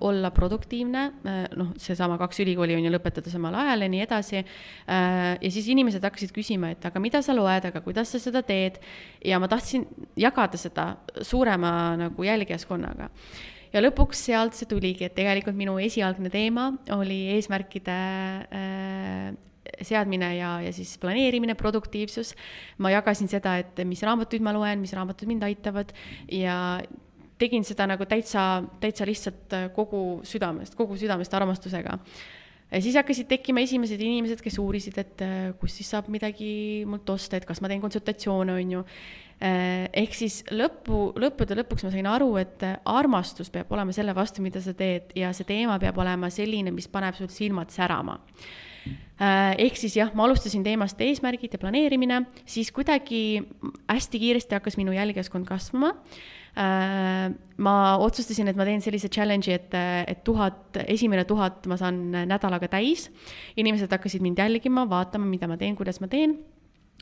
olla produktiivne äh,, noh, seesama kaks ülikooli on ju lõpetada samal ajal ja nii edasi äh,. ja siis inimesed hakkasid küsima, et aga mida sa loed, aga kuidas sa seda teed. ja ma tahtsin jagada seda suurema nagu jälgijaskonnaga ja lõpuks sealt see tuligi, et tegelikult minu esialgne teema oli eesmärkide äh, seadmine ja, ja siis planeerimine, produktiivsus. ma jagasin seda, et mis raamatuid ma loen, mis raamatud mind aitavad ja tegin seda nagu täitsa, täitsa lihtsalt äh, kogu südamest, kogu südamest armastusega. ja siis hakkasid tekkima esimesed inimesed, kes uurisid, et äh, kus siis saab midagi mult osta, et kas ma teen konsultatsioone, on ju. Äh, ehk siis lõppu, lõppude lõpuks ma sain aru, et armastus peab olema selle vastu, mida sa teed ja see teema peab olema selline, mis paneb sul silmad särama ehk siis jah, ma alustasin teemast eesmärgid ja planeerimine, siis kuidagi hästi kiiresti hakkas minu jälgijaskond kasvama ma otsustasin, et ma teen sellise challenge'i, et, et tuhat, esimene tuhat ma saan nädalaga täis. inimesed hakkasid mind jälgima, vaatama, mida ma teen, kuidas ma teen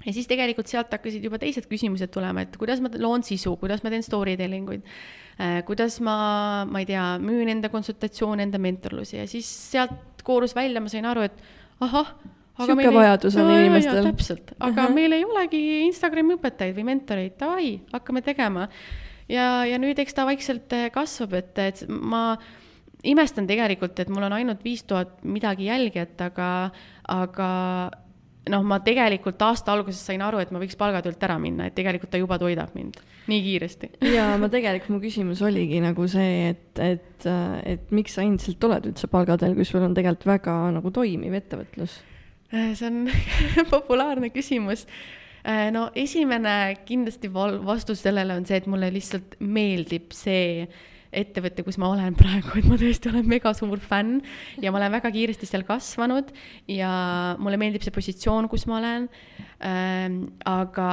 ja siis tegelikult sealt hakkasid juba teised küsimused tulema, et kuidas ma loon sisu, kuidas ma teen story telling uid, äh, kuidas ma, ma ei tea, müün enda konsultatsioone, enda mentorlusi ja siis sealt koorus välja, ma sain aru, et ahah, sihuke vajadus on inimestel. täpselt, aga uh -huh. meil ei olegi Instagrami õpetajaid või mentoreid, davai, hakkame tegema ja, ja nüüd eks ta vaikselt eh, kasvab, et, et ma imestan tegelikult, et mul on ainult viis tuhat midagi jälgijat, aga, aga noh, ma tegelikult aasta alguses sain aru, et ma võiks palgatöölt ära minna, et tegelikult ta juba toidab mind nii kiiresti. ja ma tegelikult, mu küsimus oligi nagu see, et, et, et miks sa endiselt oled üldse palgatööl, kui sul on tegelikult väga nagu toimiv ettevõtlus? see on [LAUGHS] populaarne küsimus no esimene kindlasti val-, vastus sellele on see, et mulle lihtsalt meeldib see ettevõte, kus ma olen [LAUGHS] praegu, et ma tõesti olen mega suur fänn ja ma olen väga kiiresti seal kasvanud ja mulle meeldib see positsioon, kus ma olen ähm,. aga,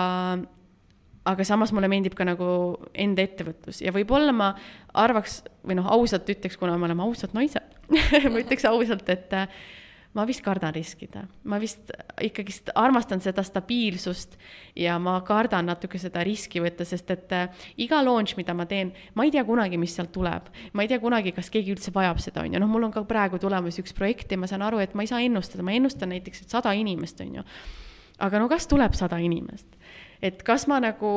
aga samas mulle meeldib ka nagu enda ettevõtlus ja võib-olla ma arvaks või noh, ausalt ütleks, kuna me oleme ausad naised [LAUGHS] ma ütleks ausalt, et ma vist kardan riskida, ma vist ikkagist armastan seda stabiilsust ja ma kardan natuke seda riski võtta, sest et äh, iga launch, mida ma teen, ma ei tea kunagi, mis sealt tuleb. ma ei tea kunagi, kas keegi üldse vajab seda, on ju, noh, mul on ka praegu tulemas üks projekt ja ma saan aru, et ma ei saa ennustada, ma ennustan näiteks, et sada inimest, on ju. aga no kas tuleb sada inimest? et kas ma nagu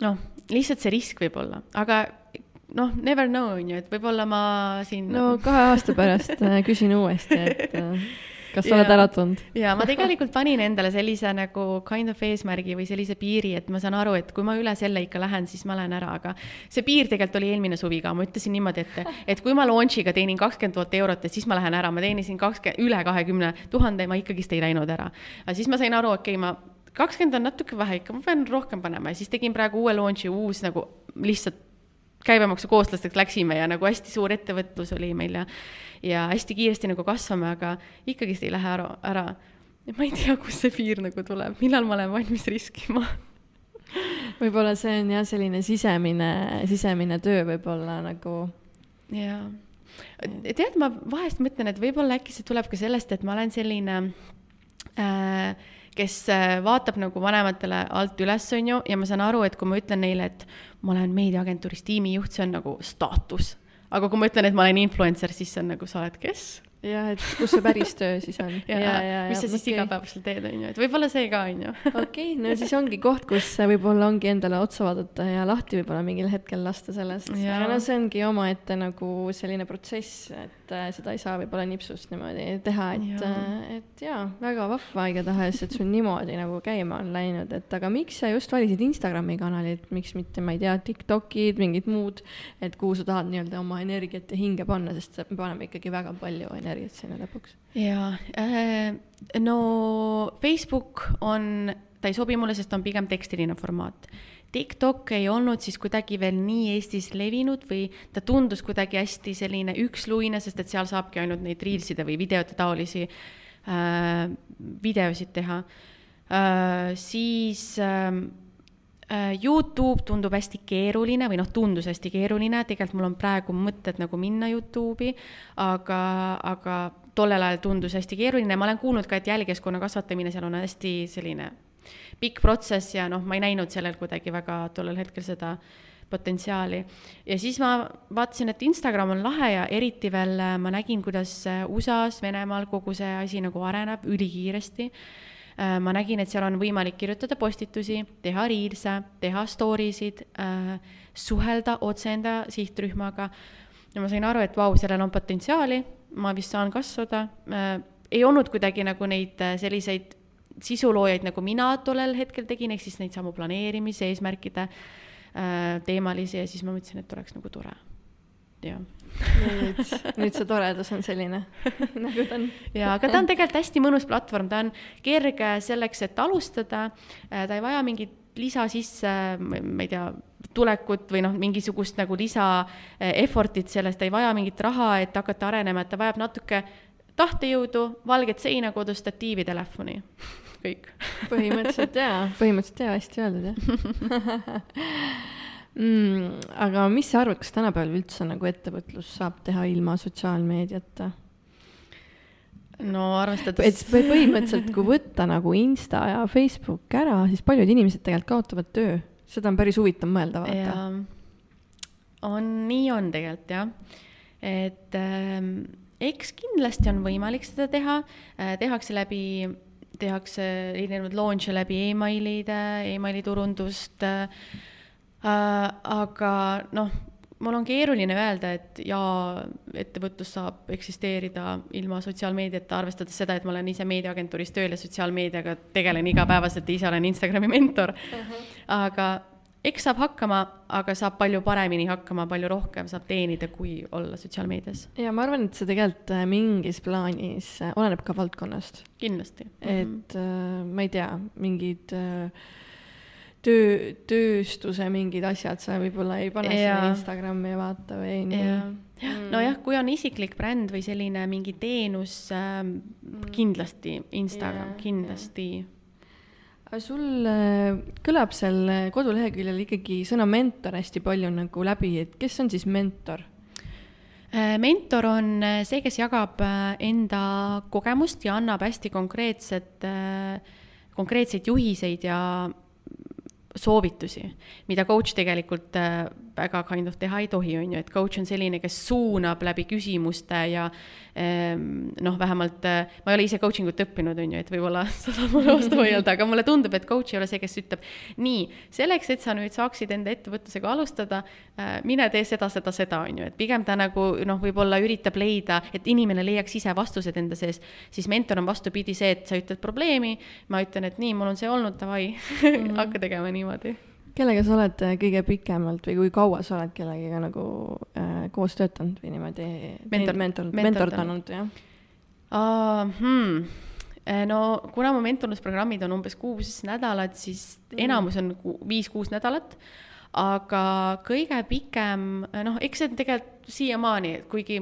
noh, lihtsalt see risk võib olla, aga noh, never know, on ju, et võib-olla ma siin. no kahe aasta pärast äh, küsin uuesti, et äh, kas sa oled ära tundnud? ja ma tegelikult panin endale sellise nagu kind of eesmärgi või sellise piiri, et ma saan aru, et kui ma üle selle ikka lähen, siis ma lähen ära, aga see piir tegelikult oli eelmine suvi ka, ma ütlesin niimoodi, et, et kui ma launch'iga teenin kakskümmend tuhat eurot, et siis ma lähen ära, ma teenisin kakskümmend, üle kahekümne tuhande, ma ikkagist ei läinud ära. aga siis ma sain aru, okei okay,, ma kakskümmend on natuke vähe ikka, ma pean rohkem panema ja siis tegin praegu uue launch'i, uus nagu lihtsalt käibemaksukooslasteks läksime ja nagu hästi suur ettevõtlus oli meil ja, ja hästi kiiresti nagu kasvame, aga ikkagist ei lähe ära, ära. ma ei tea, kust see piir nagu tuleb, millal ma olen valmis riskima [LAUGHS] võib-olla see on jah, selline sisemine, sisemine töö võib-olla nagu. jaa. tead, ma vahest mõtlen, et võib-olla äkki see tuleb ka sellest, et ma olen selline äh, kes äh, vaatab nagu vanematele alt üles, on ju, ja ma saan aru, et kui ma ütlen neile, et ma olen meediaagentuuris tiimijuht, see on nagu staatus. aga kui ma ütlen, et ma olen influencer, siis see on nagu, sa oled kes? jah, et kus see päris töö siis on. ja, ja, ja, mis sa siis okay. igapäevaselt teed, on ju, et võib-olla see ka, on ju. [LAUGHS] okei, no siis ongi koht, kus võib-olla ongi endale otsa vaadata ja lahti võib-olla mingil hetkel lasta sellest. aga no see ongi omaette nagu selline protsess, et äh, seda ei saa võib-olla nipsust niimoodi teha, et, äh, et jaa, väga vahva igatahes, et sul niimoodi nagu käima on läinud, et aga miks sa just valisid Instagrami kanalit, miks mitte, ma ei tea, Tiktokid, mingid muud, et kuhu sa tahad nii-öelda oma energiat ja hinge panna, sest me paneme ikkagi väga palju energiat energiat sinna lõpuks? jaa äh,, no Facebook on, ta ei sobi mulle, sest ta on pigem tekstiline formaat. TikTok ei olnud siis kuidagi veel nii Eestis levinud või ta tundus kuidagi hästi selline üksluine, sest et seal saabki ainult neid reelside või videote taolisi äh, videosid teha äh,. siis äh, Äh, Youtube tundub hästi keeruline või noh, tundus hästi keeruline, tegelikult mul on praegu mõtted nagu minna Youtube'i, aga, aga tollel ajal tundus hästi keeruline, ma olen kuulnud ka, et jälgijaskkonna kasvatamine seal on hästi selline pikk protsess ja noh, ma ei näinud sellel kuidagi väga tollel hetkel seda potentsiaali. ja siis ma vaatasin, et Instagram on lahe ja eriti veel ma nägin, kuidas USA-s, Venemaal kogu see asi nagu areneb ülikiiresti Äh, ma nägin, et seal on võimalik kirjutada postitusi, teha reels'e, teha story sid, äh, suhelda otse enda sihtrühmaga. ja ma sain aru, et vau, sellel on potentsiaali, ma vist saan kasvada. Äh, ei olnud kuidagi nagu neid selliseid sisuloojaid, nagu mina tollel hetkel tegin, ehk siis neid samu planeerimise, eesmärkide teemalisi ja siis ma mõtlesin, et oleks nagu tore, jah nüüd, nüüd see toredus on selline [LAUGHS] nagu ta on. ja, aga ta on tegelikult hästi mõnus platvorm, ta on kerge selleks, et alustada. Äh, ta ei vaja mingit lisa sisse, ma ei tea, tulekut või noh, mingisugust nagu lisa äh, effort'it sellest, ta ei vaja mingit raha, et hakata arenema, et ta vajab natuke tahtejõudu, valget seina, kodus statiivi, telefoni, kõik. põhimõtteliselt jaa, [LAUGHS] põhimõtteliselt jaa, hästi öeldud jah [LAUGHS] mm,. aga mis sa arvad, kas tänapäeval üldse nagu ettevõtlus saab teha ilma sotsiaalmeediata? no arvestades. et põhimõtteliselt, kui võtta nagu Insta ja Facebook ära, siis paljud inimesed tegelikult kaotavad töö. seda on päris huvitav mõelda, vaata. on, nii on tegelikult jah. et ähm, eks kindlasti on võimalik seda teha äh,, tehakse läbi tehakse erinevaid launch'e läbi emailide e, emaili turundust äh,, aga noh, mul on keeruline öelda, et jaa, ettevõtlus saab eksisteerida ilma sotsiaalmeediata, arvestades seda, et ma olen ise meediaagentuuris tööl ja sotsiaalmeediaga tegelen igapäevaselt ja ise olen Instagrami mentor uh. -huh. aga eks saab hakkama, aga saab palju paremini hakkama, palju rohkem saab teenida, kui olla sotsiaalmeedias. ja ma arvan, et see tegelikult äh, mingis plaanis äh, oleneb ka valdkonnast. kindlasti. et mm -hmm. ma ei tea, mingid töö, tööstuse mingid asjad, sa võib-olla ei pane ja. seda Instagrami ja vaata või nii. Mm. nojah, kui on isiklik bränd või selline mingi teenus äh,, kindlasti Instagram, kindlasti. aga sul äh, kõlab seal koduleheküljel ikkagi sõna mentor hästi palju nagu läbi, et kes on siis mentor? Äh, mentor on äh, see, kes jagab enda kogemust ja annab hästi konkreetset, konkreetseid juhiseid ja soovitusi, mida coach tegelikult äh, väga kind of teha ei tohi, on ju, et coach on selline, kes suunab läbi küsimuste ja noh, vähemalt äh, ma ei ole ise coaching ut õppinud, on ju, et võib-olla [LAUGHS] sa saad mulle vastu vaielda, aga mulle tundub, et coach ei ole see, kes ütleb, nii, selleks, et sa nüüd saaksid enda ettevõtlusega alustada, äh, mine tee seda, seda, seda, on ju, et pigem ta nagu noh, võib-olla üritab leida, et inimene leiaks ise vastused enda sees, siis mentor on vastupidi see, et sa ütled probleemi, ma ütlen, et nii, mul on see olnud, davai mm, [LAUGHS] -hmm. hakka tegema nii niimoodi. Kellega sa oled äh, kõige pikemalt või kui kaua sa oled kellegagi nagu äh, koos töötanud või niimoodi mentor, mentor, mentordanud, jah uh,? Hmm. Äh, no kuna mu mentorlusprogrammid on umbes kuus nädalat, siis mm. enamus on viis-kuus nädalat aga kõige pikem, noh, eks see tegelikult siiamaani, kuigi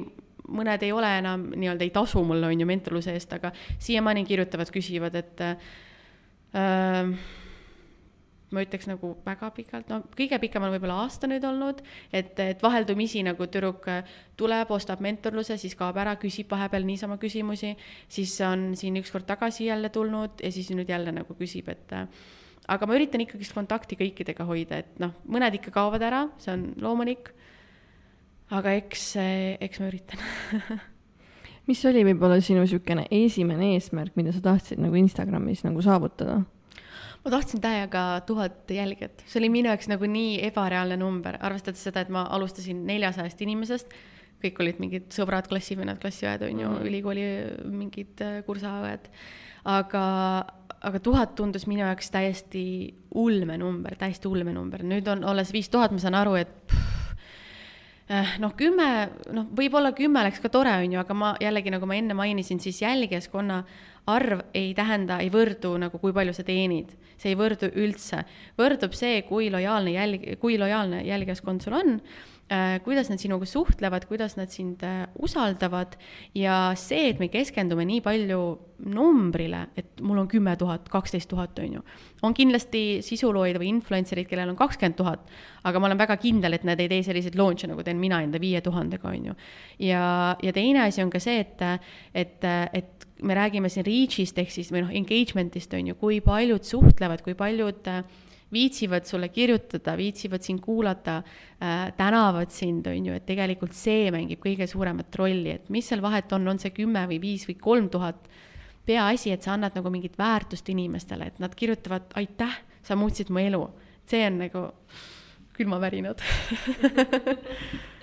mõned ei ole enam nii-öelda ei tasu mulle, on ju, mentorluse eest, aga siiamaani kirjutavad, küsivad, et äh, ma ütleks nagu väga pikalt, no kõige pikem on võib-olla aasta nüüd olnud, et, et vaheldumisi nagu tüdruk tuleb, ostab mentorluse, siis kaob ära, küsib vahepeal niisama küsimusi, siis on siin ükskord tagasi jälle tulnud ja siis nüüd jälle nagu küsib, et aga ma üritan ikkagist kontakti kõikidega hoida, et noh, mõned ikka kaovad ära, see on loomulik. aga eks, eks ma üritan [LAUGHS] mis oli võib-olla sinu niisugune esimene eesmärk, mida sa tahtsid nagu Instagramis nagu saavutada? Ma tahtsin täiega tuhat jälgijat, see oli minu jaoks nagu nii ebareaalne number, arvestades seda, et ma alustasin neljasajast inimesest, kõik olid mingid sõbrad, klassivennad, klassiõed on ju mm., ülikooli mingid äh, kursaõed, aga, aga tuhat tundus minu jaoks täiesti ulme number, täiesti ulme number, nüüd on, olles viis tuhat, ma saan aru, et pff, äh, noh, kümme, noh, võib-olla kümme oleks ka tore, on ju, aga ma jällegi, nagu ma enne mainisin, siis jälgijaskonna arv ei tähenda, ei võrdu nagu, kui palju sa teenid. see ei võrdu üldse. võrdub see, kui lojaalne jälg, kui lojaalne jälgijaskond sul on Äh, kuidas nad sinuga suhtlevad, kuidas nad sind äh, usaldavad ja see, et me keskendume nii palju numbrile, et mul on kümme tuhat, kaksteist tuhat, on ju, on kindlasti sisuloojaid või influencer'id, kellel on kakskümmend tuhat, aga ma olen väga kindel, et nad ei tee selliseid launch'e, nagu teen mina enda viie tuhandega, on ju. ja, ja teine asi on ka see, et, et, et me räägime siin reach'ist ehk siis või noh, engagement'ist, on ju, kui paljud suhtlevad, kui paljud äh, viitsivad sulle kirjutada, viitsivad sind kuulata äh,, tänavad sind, on ju, et tegelikult see mängib kõige suuremat rolli, et mis seal vahet on, on see kümme või viis või kolm tuhat. peaasi, et sa annad nagu mingit väärtust inimestele, et nad kirjutavad aitäh, sa muutsid mu elu. see on nagu külmavärinad [LAUGHS]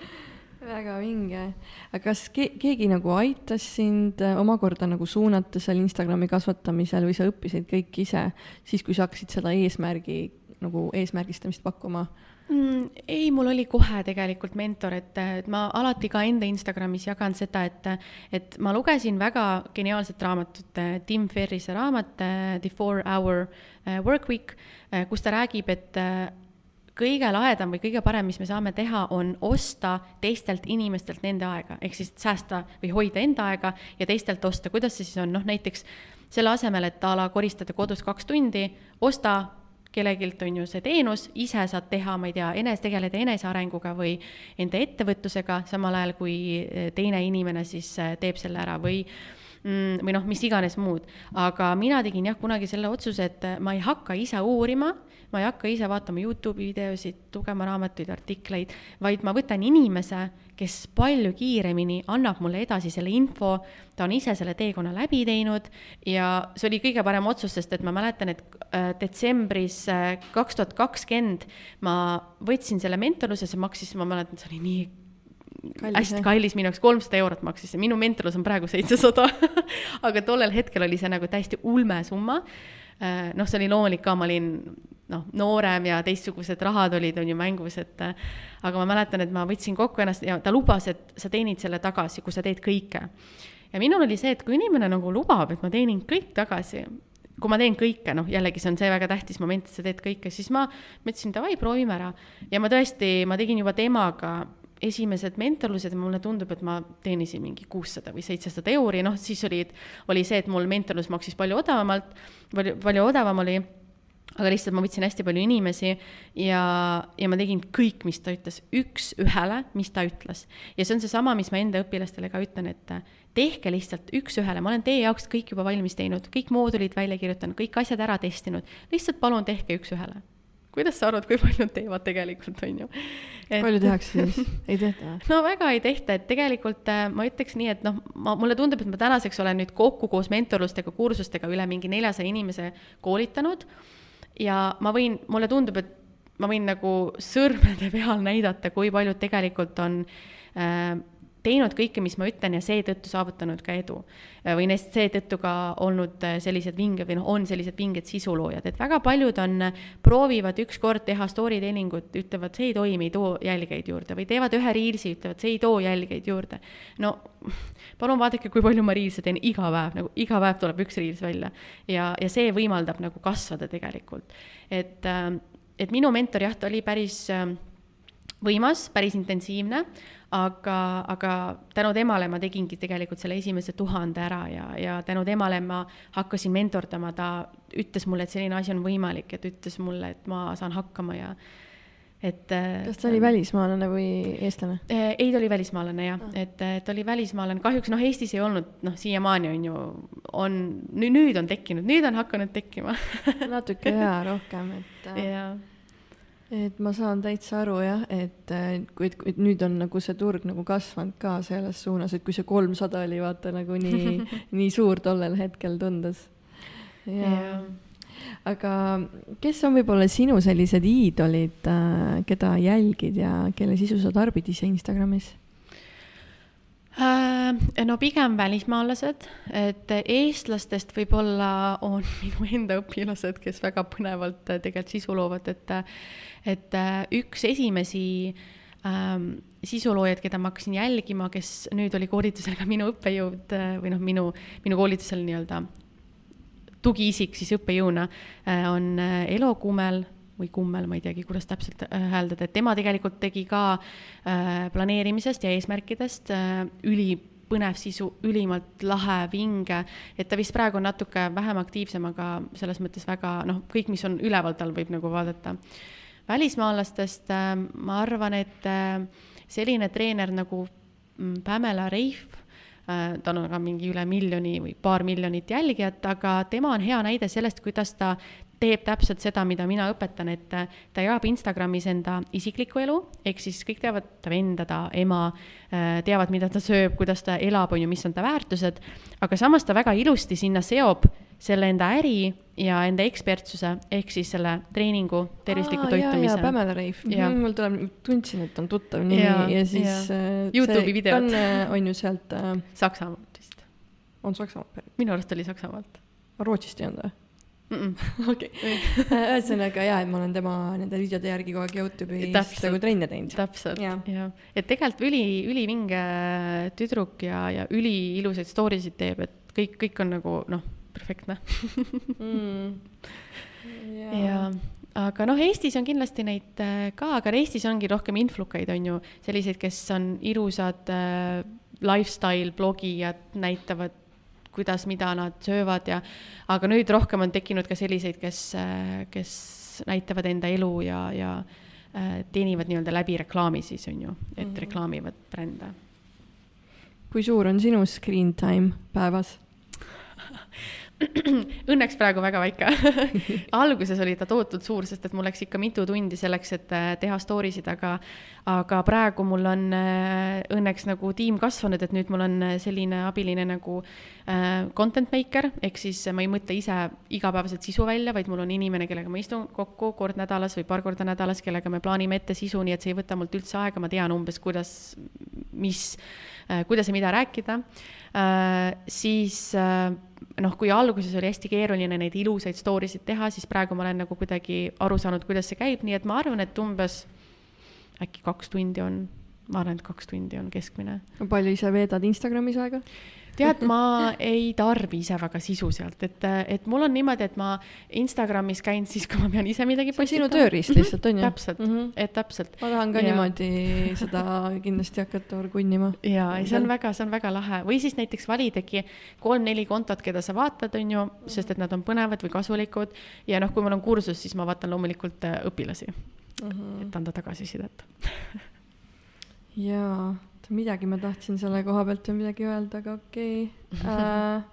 väga vinge. aga kas ke-, keegi nagu aitas sind äh, omakorda nagu suunata seal Instagrami kasvatamisel või sa õppisid kõik ise, siis kui sa hakkasid seda eesmärgi nagu eesmärgistamist pakkuma mm,? ei, mul oli kohe tegelikult mentor, et, et ma alati ka enda Instagramis jagan seda, et, et ma lugesin väga geniaalset raamatut, Tim Ferrise raamat The Four Hour äh, Work Week, äh, kus ta räägib, et kõige lahedam või kõige parem, mis me saame teha, on osta teistelt inimestelt nende aega, ehk siis säästa või hoida enda aega ja teistelt osta, kuidas see siis on, noh näiteks selle asemel, et a la koristada kodus kaks tundi, osta kellegilt on ju see teenus, ise saad teha, ma ei tea, enes-, tegeleda enesearenguga või enda ettevõtlusega, samal ajal kui eh, teine inimene siis eh, teeb selle ära või mm, või noh, mis iganes muud. aga mina tegin jah, kunagi selle otsuse, et ma ei hakka ise uurima ma ei hakka ise vaatama Youtube'i videosid, lugema raamatuid, artikleid, vaid ma võtan inimese, kes palju kiiremini annab mulle edasi selle info, ta on ise selle teekonna läbi teinud ja see oli kõige parem otsus, sest et ma mäletan, et äh, detsembris äh, kaks tuhat kakskümmend ma võtsin selle mentorluse, see maksis, ma mäletan, see oli nii Kallis, hästi kallis minu jaoks, kolmsada eurot maksis see, minu mentorlus on praegu seitsesada [LAUGHS] aga tollel hetkel oli see nagu täiesti ulme summa. Äh, noh, see oli loomulik ka, ma olin noh, noorem ja teistsugused rahad olid, on ju, mängus, et aga ma mäletan, et ma võtsin kokku ennast ja ta lubas, et sa teenid selle tagasi, kui sa teed kõike. ja minul oli see, et kui inimene nagu lubab, et ma teenin kõik tagasi, kui ma teen kõike, noh, jällegi see on see väga tähtis moment, et sa teed kõike, siis ma mõtlesin, davai, proovime ära. ja ma tõesti, ma tegin juba temaga esimesed mentorlused ja mulle tundub, et ma teenisin mingi kuussada või seitsesada euri, noh, siis oli, oli see, et mul mentorlus maksis palju odavamalt, palju, palju odavam oli aga lihtsalt ma võtsin hästi palju inimesi ja, ja ma tegin kõik, mis ta ütles, üks-ühele, mis ta ütles. ja see on seesama, mis ma enda õpilastele ka ütlen, et tehke lihtsalt üks-ühele, ma olen teie jaoks kõik juba valmis teinud, kõik moodulid välja kirjutanud, kõik asjad ära testinud, lihtsalt palun tehke üks-ühele kuidas sa arvad, kui paljud teevad tegelikult, on ju? palju tehakse siis, ei tehta? [LAUGHS] no väga ei tehta, et tegelikult äh, ma ütleks nii, et noh, ma, mulle tundub, et ma tänaseks olen nüüd kokku koos mentorlustega, kursustega üle mingi neljasaja inimese koolitanud ja ma võin, mulle tundub, et ma võin nagu sõrmede [LAUGHS] peal näidata, kui paljud tegelikult on äh, teinud kõike, mis ma ütlen ja seetõttu saavutanud ka edu. või neist seetõttu ka olnud äh, sellised vinged või noh, on sellised vinged sisuloojad, et väga paljud on, proovivad ükskord teha story teeningut, ütlevad, see ei toimi, ei too jälgijaid juurde või teevad ühe reelsi, ütlevad, see ei too jälgijaid juurde. no [LAUGHS] palun vaadake, kui palju ma reelse teen iga päev, nagu iga päev tuleb üks reels välja ja, ja see võimaldab nagu kasvada tegelikult. et, äh, et minu mentor jah, ta oli päris äh, võimas, päris intensiivne, aga, aga tänu temale ma tegingi tegelikult selle esimese tuhande ära ja, ja tänu temale ma hakkasin mentordama, ta ütles mulle, et selline asi on võimalik, et ütles mulle, et ma saan hakkama ja et. Äh, kas ta oli välismaalane või eestlane? Äh, ei, ta oli välismaalane jah ah., et, et oli välismaalane, kahjuks noh, Eestis ei olnud noh, siiamaani on ju, on, nüüd on tekkinud, nüüd on hakanud tekkima natuke jaa, rohkem, et äh, [LAUGHS] ja. Et ma saan täitsa aru jah, et kui, et nüüd on nagu see turg nagu kasvanud ka selles suunas, et kui see kolmsada oli vaata nagu nii [LAUGHS] nii suur tollel hetkel tundus. ja, ja aga kes on võib-olla sinu sellised iidolid, äh, keda jälgid ja kelle sisu sa tarbid ise Instagramis? Äh, no pigem välismaalased, et eestlastest võib-olla on [LAUGHS] minu enda õpilased, kes väga põnevalt tegelikult sisu loovad, et, et üks esimesi ähm, sisuloojaid, keda ma hakkasin jälgima, kes nüüd oli koolitusel ka minu õppejõud või noh, minu, minu koolitusel nii-öelda tugiisik siis õppejõuna äh, on äh, Elo Kummel või Kummel, ma ei teagi, kuidas täpselt äh, hääldada, et tema tegelikult tegi ka planeerimisest ja eesmärkidest ülipõnev sisu, ülimalt lahe, vinge, et ta vist praegu on natuke vähem aktiivsem, aga selles mõttes väga noh, kõik, mis on üleval, tal võib nagu vaadata. Välismaalastest ma arvan, et selline treener nagu mm, Pamela Reif Äh, tal on ka mingi üle miljoni või paar miljonit jälgijat, aga tema on hea näide sellest, kuidas ta teeb täpselt seda, mida mina õpetan, et ta jagab Instagramis enda isiklikku elu, ehk siis kõik teavad ta venda, ta ema, äh, teavad, mida ta sööb, kuidas ta elab, on ju, mis on ta väärtused, aga samas ta väga ilusti sinna seob selle enda äri ja enda ekspertsuse, ehk siis selle treeningu, tervisliku Aa, toitumise. Pamela Reif, mhm, mul tuleb, tundsin, et on tuttav nimi ja, ja siis. Äh, Youtube'i videod. on ju sealt äh.... Saksamaalt vist. on Saksamaalt pärit? minu arust oli Saksamaalt. Rootsist ei olnud või? [LAUGHS] okei, äh, ühesõnaga jaa, et ma olen tema nende videode järgi kogu aeg Youtube'is nagu trenne teinud. täpselt, jah. et tegelikult üli, ülivinge tüdruk ja, ja üliilusaid story sid teeb, et kõik, kõik on nagu noh perfektne mm. ja, [LAUGHS] ja aga noh, Eestis on kindlasti neid äh, ka, aga Eestis ongi rohkem influkaid, on ju, selliseid, kes on ilusad äh, lifestyle blogijad, näitavad, kuidas, mida nad söövad ja, aga nüüd rohkem on tekkinud ka selliseid, kes äh,, kes näitavad enda elu ja, ja äh, teenivad nii-öelda läbi reklaami siis on ju, et mm -hmm. reklaamivad brände. kui suur on sinu screen time päevas? [CLEARS THROAT] Õnneks praegu väga väike. [LAUGHS] Alguses oli ta tohutult suur, sest et mul läks ikka mitu tundi selleks, et äh, teha story sid, aga, aga praegu mul on äh, õnneks nagu tiim kasvanud, et nüüd mul on äh, selline abiline nagu content maker, ehk siis ma ei mõtle ise igapäevaselt sisu välja, vaid mul on inimene, kellega ma istun kokku kord nädalas või paar korda nädalas, kellega me plaanime ette sisu, nii et see ei võta mult üldse aega, ma tean umbes, kuidas, mis kuidas ja mida rääkida äh,, siis äh, noh, kui alguses oli hästi keeruline neid ilusaid story sid teha, siis praegu ma olen nagu kuidagi aru saanud, kuidas see käib, nii et ma arvan, et umbes äkki kaks tundi on, ma arvan, et kaks tundi on keskmine. palju ise veedad Instagramis aega? Tead, ma ei tarbi ise väga sisu sealt, et, et mul on niimoodi, et ma Instagramis käin siis, kui ma pean ise midagi postitama. sinu tööriist lihtsalt on ju? täpselt mm, -hmm. et täpselt. ma tahan ka ja. niimoodi seda kindlasti hakata orgunnima. ja, ei see on väga, see on väga lahe või siis näiteks validagi kolm-neli kontot, keda sa vaatad, on ju, sest et nad on põnevad või kasulikud ja noh, kui mul on kursus, siis ma vaatan loomulikult äh, õpilasi mm, -hmm. et anda tagasisidet jaa midagi ma tahtsin selle koha pealt veel midagi öelda, aga okei okay. [LAUGHS] äh,.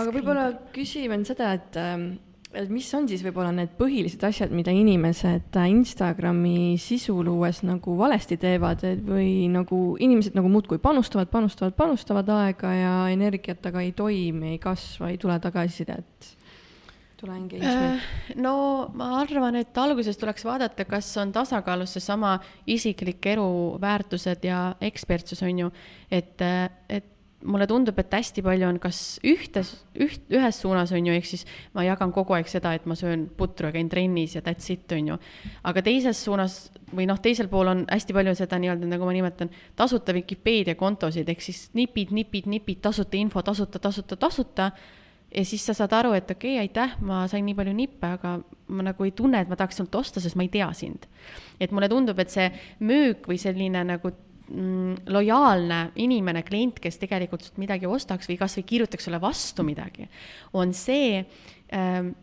aga võib-olla küsime seda, et, ähm, et mis on siis võib-olla need põhilised asjad, mida inimesed Instagrami sisu luues nagu valesti teevad, või nagu inimesed nagu muudkui panustavad, panustavad, panustavad aega ja energiat, aga ei toimi, ei kasva, ei tule tagasisidet tule engagement? Äh, no ma arvan, et alguses tuleks vaadata, kas on tasakaalus seesama isiklik elu, väärtused ja ekspertsus, on ju. et, et mulle tundub, et hästi palju on kas ühtes, üht, ühes suunas, on ju, ehk siis ma jagan kogu aeg seda, et ma söön putru ja käin trennis ja that's it, on ju. aga teises suunas või noh, teisel pool on hästi palju seda nii-öelda, nagu ma nimetan, tasuta Vikipeedia kontosid, ehk siis nipid, nipid, nipid, tasuta info, tasuta, tasuta, tasuta ja siis sa saad aru, et okei okay,, aitäh, ma sain nii palju nippe, aga ma nagu ei tunne, et ma tahaks sinult osta, sest ma ei tea sind. et mulle tundub, et see müük või selline nagu mm, lojaalne inimene, klient, kes tegelikult midagi ostaks või kasvõi kirjutaks sulle vastu midagi, on see ähm,,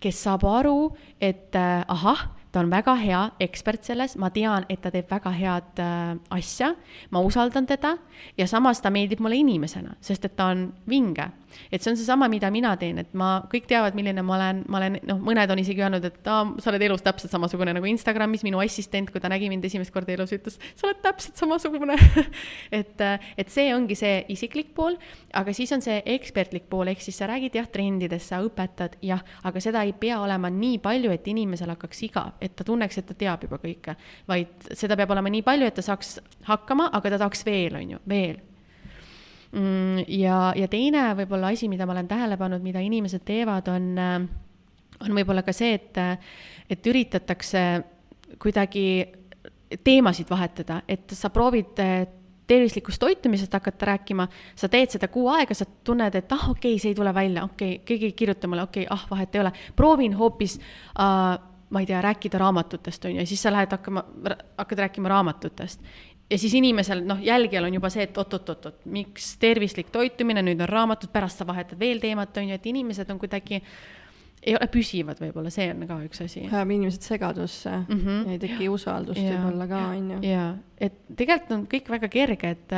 kes saab aru, et äh, ahah ta on väga hea ekspert selles, ma tean, et ta teeb väga head äh, asja, ma usaldan teda ja samas ta meeldib mulle inimesena, sest et ta on vinge. Et see on seesama, mida mina teen, et ma, kõik teavad, milline ma olen, ma olen, noh, mõned on isegi öelnud, et aa, sa oled elus täpselt samasugune nagu Instagramis, minu assistent, kui ta nägi mind esimest korda elus, ütles, sa oled täpselt samasugune. [LAUGHS] Et, et see ongi see isiklik pool, aga siis on see ekspertlik pool, ehk siis sa räägid jah trendidest, sa õpetad jah, aga seda ei pea olema nii palju, et inimesel hakkaks igav et ta tunneks, et ta teab juba kõike, vaid seda peab olema nii palju, et ta saaks hakkama, aga ta tahaks veel, on ju, veel ja, ja teine võib-olla asi, mida ma olen tähele pannud, mida inimesed teevad, on, on võib-olla ka see, et, et üritatakse kuidagi teemasid vahetada, et sa proovid tervislikust toitumisest hakata rääkima, sa teed seda kuu aega, sa tunned, et ah, okei okay,, see ei tule välja, okei okay,, keegi ei kirjuta mulle, okei okay,, ah, vahet ei ole. proovin hoopis äh, ma ei tea, rääkida raamatutest, on ju, ja siis sa lähed hakkama, hakkad rääkima raamatutest. Ja siis inimesel, noh, jälgijal on juba see, et oot-oot-oot, miks tervislik toitumine, nüüd on raamatud, pärast sa vahetad veel teemat, on ju, et inimesed on kuidagi ei ole püsivad, võib-olla see on ka üks asi. ajab inimesed segadusse mm -hmm. ja ei teki usaldust võib-olla ka, on ju. jaa, et tegelikult on kõik väga kerge, et,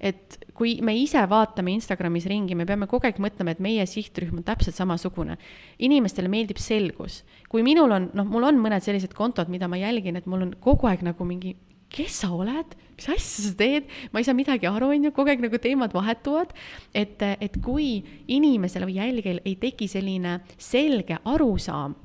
et kui me ise vaatame Instagramis ringi, me peame kogu aeg mõtlema, et meie sihtrühm on täpselt samasugune. inimestele meeldib selgus. kui minul on, noh, mul on mõned sellised kontod, mida ma jälgin, et mul on kogu aeg nagu mingi kes sa oled, mis asja sa teed, ma ei saa midagi aru, on ju, kogu aeg nagu teemad vahetuvad. et, et kui inimesel või jälgijal ei teki selline selge arusaam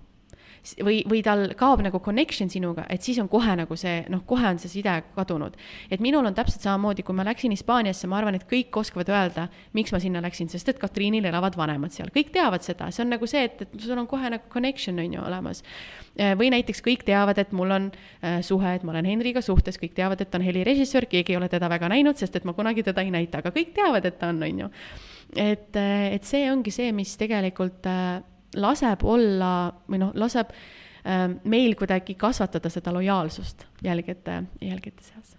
või, või tal kaob nagu connection sinuga, et siis on kohe nagu see, noh, kohe on see side kadunud. et minul on täpselt samamoodi, kui ma läksin Hispaaniasse, ma arvan, et kõik oskavad öelda, miks ma sinna läksin, sest et Katriinil elavad vanemad seal, kõik teavad seda, see on nagu see, et, et sul on kohe nagu connection on ju olemas. Äh, või näiteks kõik teavad, et mul on äh, suhe, et ma olen Henriga suhtes, kõik teavad, et ta on helirežissöör, keegi ei ole teda väga näinud, sest et ma kunagi teda ei näita, aga kõik teavad, et ta on, on ju. et, äh, et see ongi see, mis tegelikult äh, laseb olla või noh, laseb äh, meil kuidagi kasvatada seda lojaalsust jälgijate, jälgijate seas.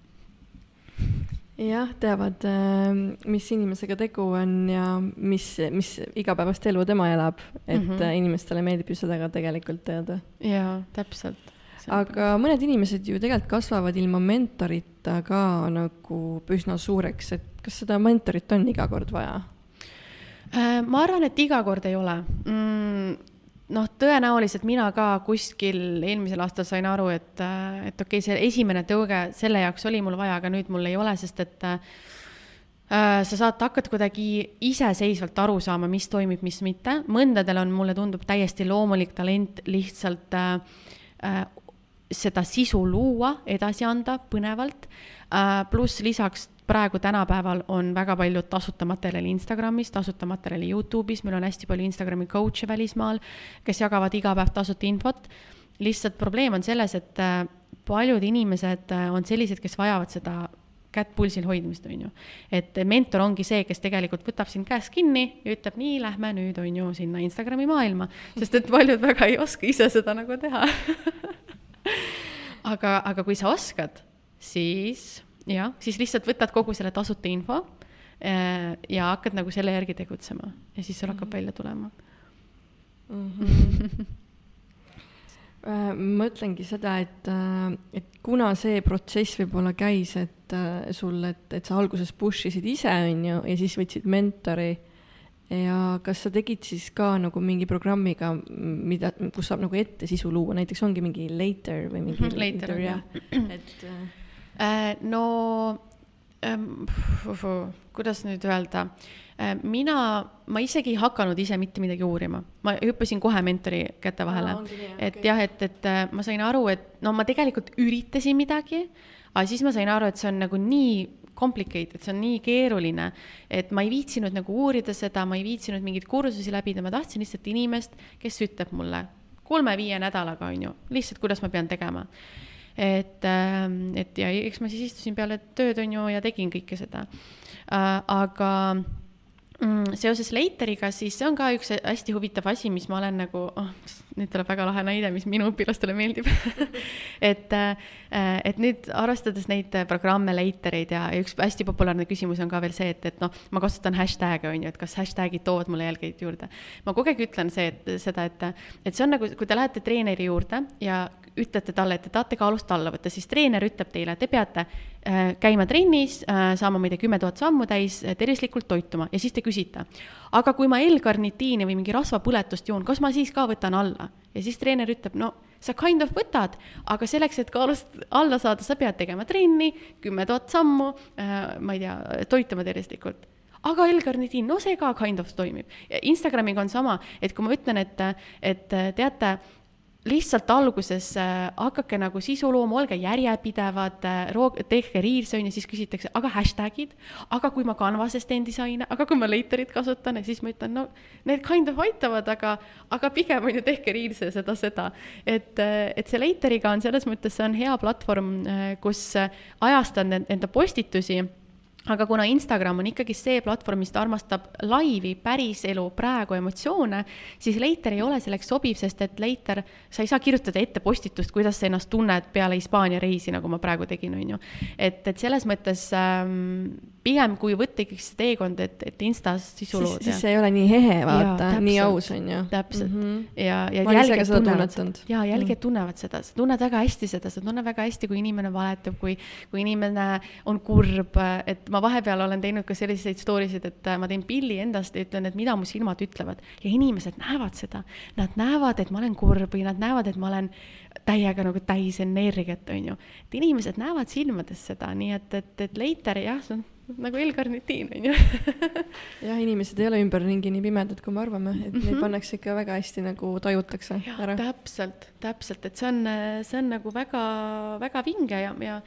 jah, teavad, äh, mis inimesega tegu on ja mis, mis igapäevast elu tema elab, et mm -hmm. inimestele meeldib ju seda ka tegelikult teada. jaa, täpselt aga mõned inimesed ju tegelikult kasvavad ilma mentorita ka nagu üsna suureks, et kas seda mentorit on iga kord vaja? Äh, ma arvan, et iga kord ei ole mm, noh, tõenäoliselt mina ka kuskil eelmisel aastal sain aru, et, äh, et okei okay,, see esimene tõuge, selle jaoks oli mul vaja, aga nüüd mul ei ole, sest et äh, sa saad hakata kuidagi iseseisvalt aru saama, mis toimib, mis mitte. mõndadel on, mulle tundub, täiesti loomulik talent lihtsalt äh, äh, seda sisu luua, edasi anda põnevalt äh,. pluss lisaks praegu tänapäeval on väga palju tasuta materjali Instagramis, tasuta materjali Youtube'is, meil on hästi palju Instagrami coach'e välismaal, kes jagavad iga päev tasuta infot. lihtsalt probleem on selles, et äh, paljud inimesed äh, on sellised, kes vajavad seda kätt pulsil hoidmist, on ju. et mentor ongi see, kes tegelikult võtab sind käest kinni ja ütleb, nii, lähme nüüd, on ju, sinna Instagrami maailma, sest et paljud väga ei oska ise seda nagu teha [LAUGHS] aga, aga kui sa oskad, siis jah, siis lihtsalt võtad kogu selle tasuta info äh, ja hakkad nagu selle järgi tegutsema ja siis sul hakkab mm -hmm. välja tulema mm. -hmm. [LAUGHS] mõtlengi seda, et, äh, et kuna see protsess võib-olla käis, et sul, et, et sa alguses push isid ise, on ju, ja siis võtsid mentori ja kas sa tegid siis ka nagu mingi programmiga, mida, kus saab nagu ette sisu luua, näiteks ongi mingi later või mingi later, later, jah, [CLEARS THROAT] et Äh, no ähm, kuidas nüüd öelda, äh, mina, ma isegi ei hakanud ise mitte midagi uurima, ma hüppasin kohe mentori käte vahele. Ah,. et okay. jah, et, et äh, ma sain aru, et no ma tegelikult üritasin midagi, aga siis ma sain aru, et see on nagu nii complicated, see on nii keeruline, et ma ei viitsinud nagu uurida seda, ma ei viitsinud mingeid kursusi läbida, ma tahtsin lihtsalt inimest, kes ütleb mulle kolme-viie nädalaga, on ju, lihtsalt, kuidas ma pean tegema et, ähm, et ja eks ma siis istusin peale tööd, on ju, ja tegin kõike seda. Äh, aga mm, seoses Leiteriga, siis see on ka üks hästi huvitav asi, mis ma olen nagu, oh, nüüd tuleb väga lahe näide, mis minu õpilastele meeldib [LAUGHS] et, äh, et nüüd arvestades neid programme, Leitereid ja, üks hästi populaarne küsimus on ka veel see, et, et noh, ma kasutan hashtag'e, on ju, et kas hashtag'id toovad mulle jälgijaid juurde. ma kogu aeg ütlen see, et seda, et, et see on nagu, kui te lähete treeneri juurde ja ütlete talle, et te tahate kaalust alla võtta, siis treener ütleb teile, te peate äh, käima trennis äh,, saama, ma ei tea, kümme tuhat sammu täis äh,, tervislikult toituma ja siis te küsite. aga kui ma L-karnitiini või mingi rasvapõletust joon, kas ma siis ka võtan alla? ja siis treener ütleb, no sa kind of võtad, aga selleks, et kaalust alla saada, sa pead tegema trenni, kümme tuhat sammu ma ei tea, toituma tervislikult aga L-karnitiin, no see ka kind of toimib. Instagramiga on sama, et kui ma ütlen, et, et teate lihtsalt alguses äh, hakake nagu sisu looma, olge järjepidevad äh,, tehke reels'e on ju, siis küsitakse, aga hashtag'id, aga kui ma Canvas'es teen disaine, aga kui ma Laterit kasutan ja siis ma ütlen, no need kind of aitavad, aga, aga pigem on ju tehke reels'e seda, seda. et, äh, et see Lateriga on selles mõttes, see on hea platvorm, äh, kus ajastan enda postitusi aga kuna Instagram on ikkagi see platvorm, mis ta armastab laivi, päriselu, praegu emotsioone, siis Leiter ei ole selleks sobiv, sest et Leiter, sa ei saa kirjutada ette postitust, kuidas sa ennast tunned peale Hispaania reisi, nagu ma praegu tegin, on ju. et, et selles mõttes ähm, pigem kui võtta ikkagi see teekond, et, et Instas sisu lood. siis see ei ole nii ehe, vaata, nii aus on ju. täpselt mm, -hmm. ja, ja jälgijad tunnevad seda. ja jälgijad mm. tunnevad seda, sa tunned väga hästi seda, sa tunned väga hästi, kui inimene valetab, kui, kui inimene on kurb, et ma vahepeal olen teinud ka selliseid story sid, et ma teen pilli endast ja ütlen, et mida mu silmad ütlevad ja inimesed näevad seda. Nad näevad, et ma olen kurb või nad näevad, et ma olen täiega nagu täis energiat, on ju. et inimesed näevad silmades seda, nii et, et, et leiter jah, see on nagu L-karnitiin, on ju [LAUGHS] jah, inimesed ei ole ümberringi nii pimedad, kui me arvame, et mm -hmm. neid mhm. pannakse ikka väga hästi nagu tajutakse ja, ära. täpselt, täpselt, et see on, see on nagu väga, väga vinge ja, ja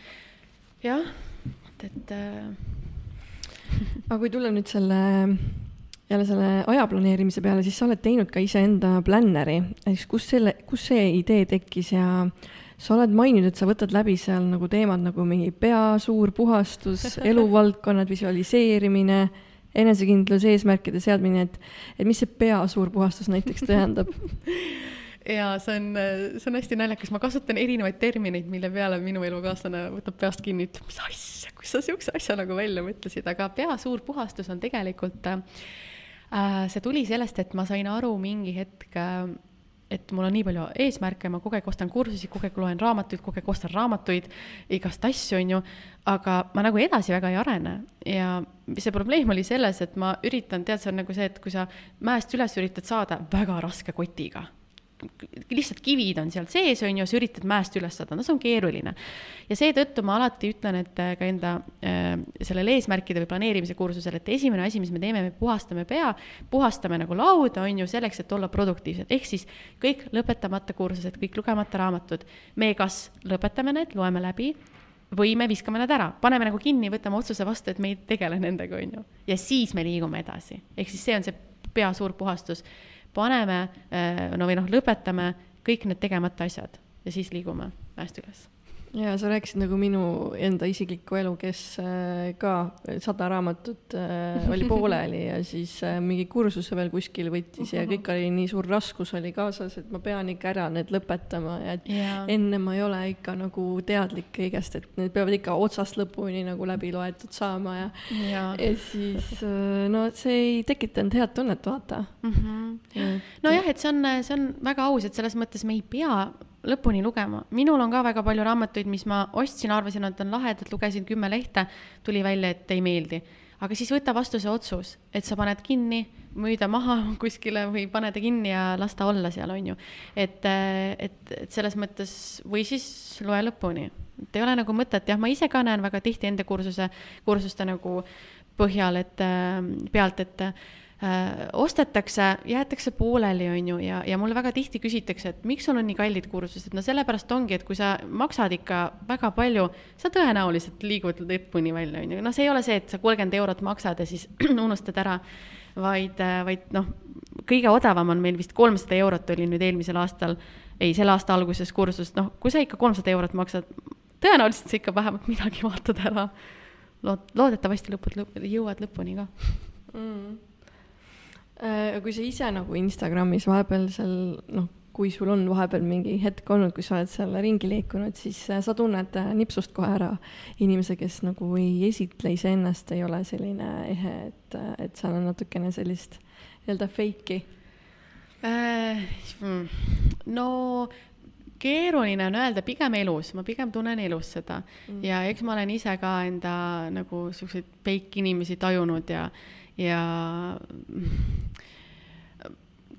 jah, et, et äh.... aga kui tulla nüüd selle, jälle selle aja planeerimise peale, siis sa oled teinud ka iseenda plänneri, siis kus selle, kus see idee tekkis ja sa oled maininud, et sa võtad läbi seal nagu teemad nagu mingi pea suur puhastus, [LAUGHS] eluvaldkonnad, visualiseerimine, enesekindlus, eesmärkide seadmine, et, et mis see pea suur puhastus näiteks tähendab? [LAUGHS] Ja see on, see on hästi naljakas, ma kasutan erinevaid termineid, mille peale minu elukaaslane võtab peast kinni, ütleb, mis asja, kus sa siukse asja nagu välja mõtlesid, aga pea suur puhastus on tegelikult äh,, see tuli sellest, et ma sain aru mingi hetk äh, et mul on nii palju eesmärke, ma kogu aeg ostan kursusi, kogu aeg loen raamatuid, kogu aeg ostan raamatuid, igast asju, on ju, aga ma nagu edasi väga ei arene. Ja see probleem oli selles, et ma üritan, tead, see on nagu see, et kui sa mäest üles üritad saada väga raske kotiga lihtsalt kivid on seal sees, on ju, sa üritad mäest üles saada, no see on keeruline. ja seetõttu ma alati ütlen, et äh, ka enda äh, sellel eesmärkide või planeerimise kursusel, et esimene asi, mis me teeme, me puhastame pea, puhastame nagu lauda, on ju, selleks, et olla produktiivsed, ehk siis kõik lõpetamata kursused, kõik lugemata raamatud, me kas lõpetame need, loeme läbi, või me viskame nad ära, paneme nagu kinni, võtame otsuse vastu, et me ei tegele nendega, on ju. ja siis me liigume edasi, ehk siis see on see pea suur puhastus paneme, eh, no või noh, lõpetame kõik need tegemata asjad ja siis liigume mäest üles ja sa rääkisid nagu minu enda isiklikku elu, kes äh, ka sada raamatut äh, oli pooleli ja siis äh, mingi kursuse veel kuskil võttis ja kõik oli nii suur raskus oli kaasas, et ma pean ikka ära need lõpetama ja et ja. enne ma ei ole ikka nagu teadlik kõigest, et need peavad ikka otsast lõpuni nagu läbi loetud saama ja, ja. ja siis no see ei tekitanud head tunnet, vaata mm. -hmm. nojah, et see on, see on väga aus, et selles mõttes me ei pea lõpuni lugema. minul on ka väga palju raamatuid, mis ma ostsin, arvasin, et on lahedad, lugesin kümme lehte, tuli välja, et ei meeldi. aga siis võta vastu see otsus, et sa paned kinni, müü ta maha [LAUGHS] kuskile või pane ta kinni ja las ta olla seal, on ju. et, et, et selles mõttes või siis loe lõpuni. et ei ole nagu mõtet, jah, ma ise ka näen väga tihti enda kursuse, kursuste nagu põhjal, et pealt, et ostetakse, jäetakse pooleli, on ju, ja, ja mulle väga tihti küsitakse, et miks sul on nii kallid kursused, no sellepärast ongi, et kui sa maksad ikka väga palju, sa tõenäoliselt liigud lõpuni välja, on ju, noh, see ei ole see, et sa kolmkümmend eurot maksad ja siis [CLEARS THROAT] unustad ära, vaid, äh, vaid noh, kõige odavam on meil vist kolmsada eurot oli nüüd eelmisel aastal, ei, selle aasta alguses kursus, noh, kui sa ikka kolmsada eurot maksad, tõenäoliselt sa ikka vähemalt midagi vaatad ära. lood-, loodetavasti lõpud lõp-, jõuad lõpuni ka. Mm. Äh, kui sa ise nagu Instagramis vahepeal seal noh, kui sul on vahepeal mingi hetk olnud, kui sa oled seal ringi liikunud, siis äh, sa tunned äh, nipsust kohe ära inimese, kes nagu ei esitle iseennast, ei ole selline ehe, et, et seal on natukene sellist nii-öelda fake'i äh,? no keeruline on öelda, pigem elus, ma pigem tunnen elus seda mm. ja eks ma olen ise ka enda nagu siukseid fake inimesi tajunud ja, ja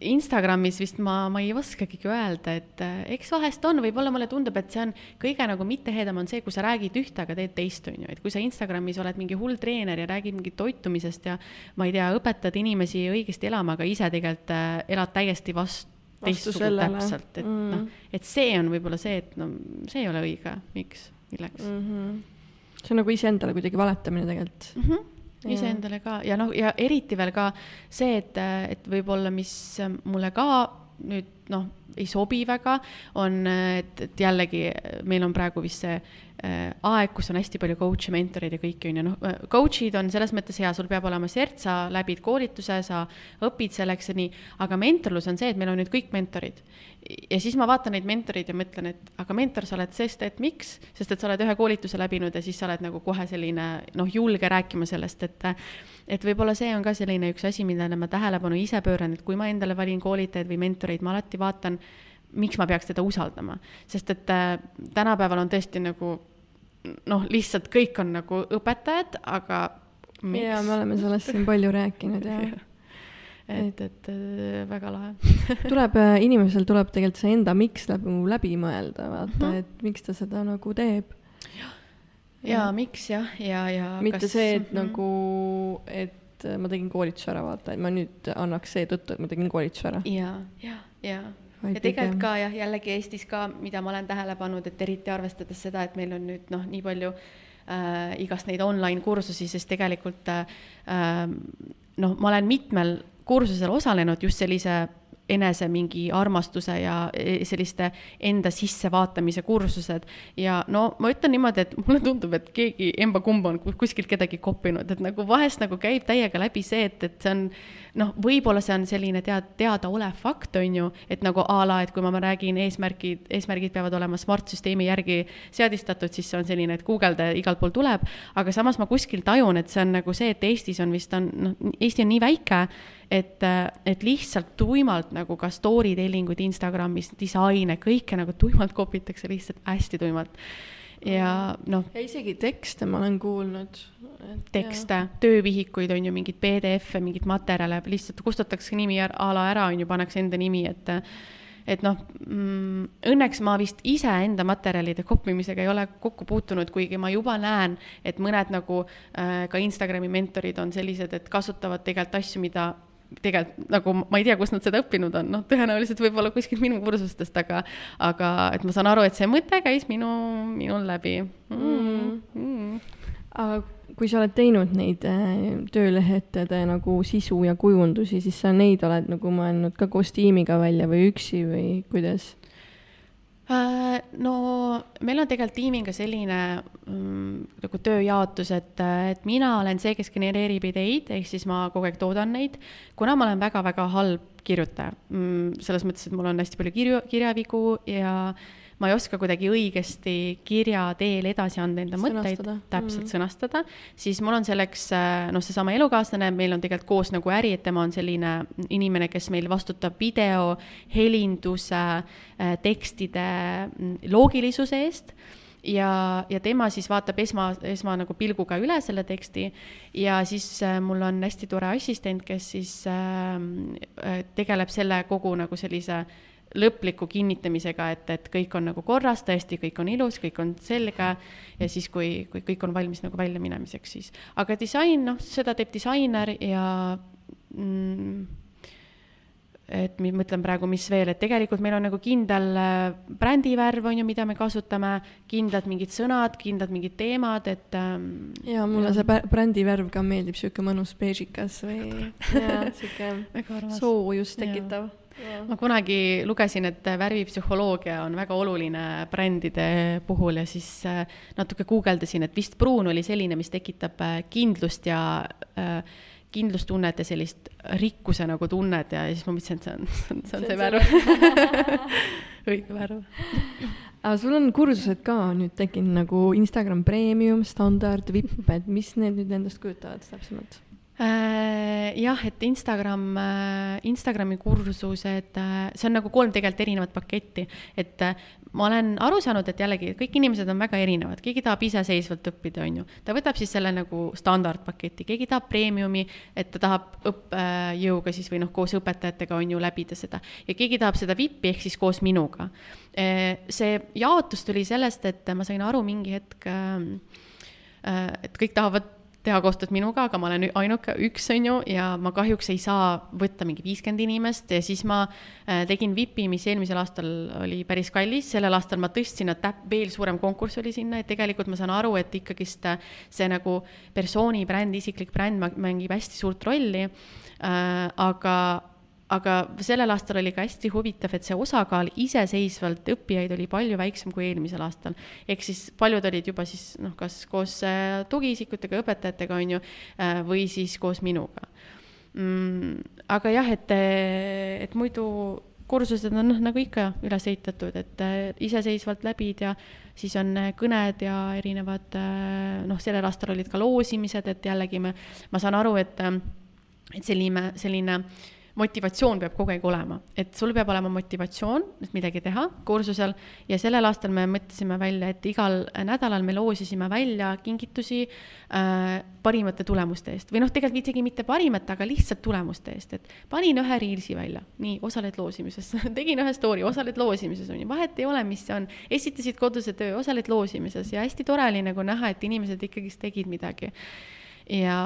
Instagramis vist ma, ma ei oskagi öelda, et äh, eks vahest on, võib-olla mulle tundub, et see on kõige nagu mittehedam on see, kui sa räägid ühte, aga teed teist, on ju, et kui sa Instagramis oled mingi hull treener ja räägid mingit toitumisest ja ma ei tea, õpetad inimesi õigesti elama, aga ise tegelikult äh, elad täiesti vastu teistsugune täpselt, et mm. noh, et see on võib-olla see, et no see ei ole õige, miks, milleks mm. -hmm. see on nagu iseendale kuidagi valetamine tegelikult mm. -hmm iseendale ka. Ja noh, ja eriti veel ka see, et, et võib-olla, mis mulle ka nüüd noh, ei sobi väga, on, et, et jällegi meil on praegu vist see aeg, kus on hästi palju coach'e, mentoreid ja kõiki, on ju, noh, äh, coach'id on selles mõttes hea, sul peab olema sert, sa läbid koolituse, sa õpid selleks ja nii, aga mentorlus on see, et meil on nüüd kõik mentorid. ja siis ma vaatan neid mentoreid ja mõtlen, et aga mentor sa oled, sest et miks, sest et sa oled ühe koolituse läbinud ja siis sa oled nagu kohe selline noh, julge rääkima sellest, et et võib-olla see on ka selline üks asi, millele ma tähelepanu ise pööran, et kui ma endale valin koolitajaid või mentoreid, ma alati vaatan, miks ma peaks teda usaldama, sest et äh, tänapäeval on tõesti nagu noh, lihtsalt kõik on nagu õpetajad, aga miks? jaa, me oleme sellest siin palju rääkinud [LAUGHS] ja et, et äh, väga lahe [LAUGHS] tuleb, äh, inimesel tuleb tegelikult see enda miks läbi, läbi mõelda, vaata mm, -hmm. et miks ta seda nagu teeb. ja miks jah, ja, ja. mitte kas... see, et mm -hmm. nagu, et ma tegin koolituse ära, vaata, et ma nüüd annaks seetõttu, et ma tegin koolituse ära. ja, ja, ja ja tegelikult ka jah, jällegi Eestis ka, mida ma olen tähele pannud, et eriti arvestades seda, et meil on nüüd noh, nii palju äh, igast neid online kursusi, sest tegelikult äh, noh, ma olen mitmel kursusel osalenud just sellise enese mingi armastuse ja e, selliste enda sissevaatamise kursused. ja no ma ütlen niimoodi, et mulle tundub, et keegi emba-kumba on kuskilt kedagi koppinud, et nagu vahest nagu käib täiega läbi see, et, et see on noh, võib-olla see on selline tead, teadaolev fakt, on ju, et nagu a la, et kui ma, räägin eesmärgid, eesmärgid peavad olema Smart-süsteemi järgi seadistatud, siis see on selline, et guugelda igalt poolt tuleb, aga samas ma kuskil tajun, et see on nagu see, et Eestis on vist on, noh, Eesti on nii väike, et, et lihtsalt tuimalt nagu ka story tellingud Instagramis, disaine, kõike nagu tuimalt kopitakse lihtsalt hästi tuimalt ja noh. ja isegi tekste ma olen kuulnud. tekste, töövihikuid on ju, mingeid PDF-e, mingeid materjale, lihtsalt kustutatakse nimi a la ära, on ju, pannakse enda nimi, et et noh mm,, õnneks ma vist iseenda materjalide koppimisega ei ole kokku puutunud, kuigi ma juba näen, et mõned nagu äh, ka Instagrami mentorid on sellised, et kasutavad tegelikult asju, mida tegelikult nagu ma ei tea, kust nad seda õppinud on, noh, tõenäoliselt võib-olla kuskilt minu kursustest, aga, aga et ma saan aru, et see mõte käis minu, minul läbi mm.. Mm. aga kui sa oled teinud neid äh, töölehetede nagu sisu ja kujundusi, siis sa neid oled nagu mõelnud ka koos tiimiga välja või üksi või kuidas? Äh, no meil on tegelikult tiimiga selline mm, nagu tööjaotus, et, et mina olen see, kes genereerib ideid, ehk siis ma kogu aeg toodan neid, kuna ma olen väga-väga halb kirjutaja. Mm,, selles mõttes, et mul on hästi palju kirju, kirjavigu ja äh, ma ei oska kuidagi õigesti kirja teel edasi anda enda mõtteid, täpselt mm. -hmm. sõnastada, siis mul on selleks äh, noh, seesama elukaaslane, meil on tegelikult koos nagu äri, et tema on selline inimene, kes meil vastutab video, helinduse, äh, tekstide mm, loogilisuse eest. Ja, ja tema siis vaatab esma, esma nagu pilguga üle selle teksti. Ja siis äh, mul on hästi tore assistent, kes siis äh, tegeleb selle kogu nagu sellise lõpliku kinnitamisega, et, et kõik on nagu korras, tõesti, kõik on ilus, kõik on selge ja siis, kui, kui kõik on valmis nagu väljaminemiseks, siis. aga disain, noh, seda teeb disainer ja mm, et ma mõtlen praegu, mis veel, et tegelikult meil on nagu kindel äh, brändivärv, on ju, mida me kasutame, kindlad mingid sõnad, kindlad mingid teemad, et ähm,. ja mulle ja. see brändivärv ka meeldib, sihuke mõnus beežikas või [LAUGHS] sihuke [LAUGHS] soojust tekitav ma kunagi lugesin, et värvipsühholoogia on väga oluline brändide puhul ja siis äh, natuke guugeldasin, et vist pruun oli selline, mis tekitab äh, kindlust ja, äh, kindlustunnet ja sellist rikkuse nagu tunnet ja siis ma mõtlesin, et see on, see on, see on see värv. [LAUGHS] õige värv. aga sul on kursused ka nüüd tekkinud nagu Instagram Premium, standard, vipp, et mis need nüüd endast kujutavad täpsemalt? Äh, jah, et Instagram, äh, Instagrami kursused, äh, see on nagu kolm tegelikult erinevat paketti, et ma olen aru saanud, et jällegi kõik inimesed on väga erinevad, keegi tahab iseseisvalt õppida, on ju. ta võtab siis selle nagu standardpaketi, keegi tahab premiumi, et ta tahab õppejõuga siis või noh, koos õpetajatega on ju läbida seda ja keegi tahab seda VIP-i ehk siis koos minuga. see jaotus tuli sellest, et ma sain aru mingi hetk, et kõik tahavad teha koostööd minuga, aga ma olen ainuke üks, on ju, ja ma kahjuks ei saa võtta mingi viiskümmend inimest ja siis ma äh, tegin VIP-i, mis eelmisel aastal oli päris kallis, sellel aastal ma tõstsin, et veel suurem konkurss oli sinna, et tegelikult ma saan aru, et ikkagist äh, see nagu persooni bränd, isiklik bränd mängib hästi suurt rolli äh,, aga aga sellel aastal oli ka hästi huvitav, et see osakaal iseseisvalt õppijaid oli palju väiksem kui eelmisel aastal. ehk siis paljud olid juba siis noh, kas koos äh, tugiisikutega, õpetajatega, on ju, äh, või siis koos minuga mm,. aga jah, et, et muidu kursused on noh, nagu ikka üles ehitatud, et äh, iseseisvalt läbid ja siis on kõned ja erinevad noh, sellel aastal olid ka loosimised, et jällegi me, ma saan aru, et, et selline, selline äh, motivatsioon peab kogu aeg olema, et sul peab olema motivatsioon, et midagi teha kursusel ja sellel aastal me mõtlesime välja, et igal nädalal me loosisime välja kingitusi äh, parimate tulemuste eest. Või noh, tegelikult isegi mitte parimate, aga lihtsalt tulemuste eest, et panin ühe reelsi välja, nii, osaled loosimises. [LAUGHS] Tegin ühe story, osaled loosimises, on ju, vahet ei ole, mis see on, esitasid koduse töö, osaled loosimises. Ja hästi tore oli nagu näha, et inimesed ikkagist tegid midagi ja,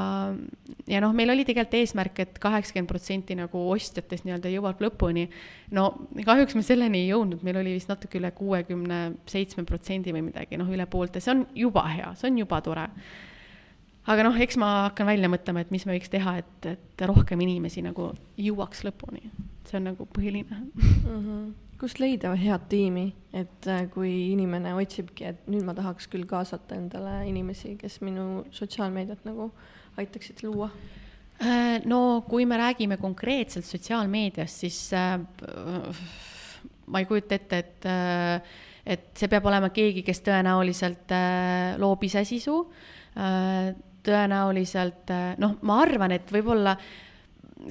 ja noh, meil oli tegelikult eesmärk et, et kaheksakümmend protsenti nagu ostjatest nii-öelda jõuab lõpuni. no kahjuks me selleni ei jõudnud, meil oli vist natuke üle kuuekümne seitsme protsendi või midagi, noh, üle poolte, see on juba hea, see on juba tore. aga noh, eks ma hakkan välja mõtlema, et mis me võiks teha, et, et rohkem inimesi nagu jõuaks lõpuni. see on nagu põhiline mm. -hmm kust leida head tiimi, et äh, kui inimene otsibki, et nüüd ma tahaks küll kaasata endale inimesi, kes minu sotsiaalmeediat nagu aitaksid luua? Äh, no kui me räägime konkreetselt sotsiaalmeediast, siis äh, ma ei kujuta ette, et, et see peab olema keegi, kes tõenäoliselt loob ise sisu. tõenäoliselt noh, ma arvan, et võib-olla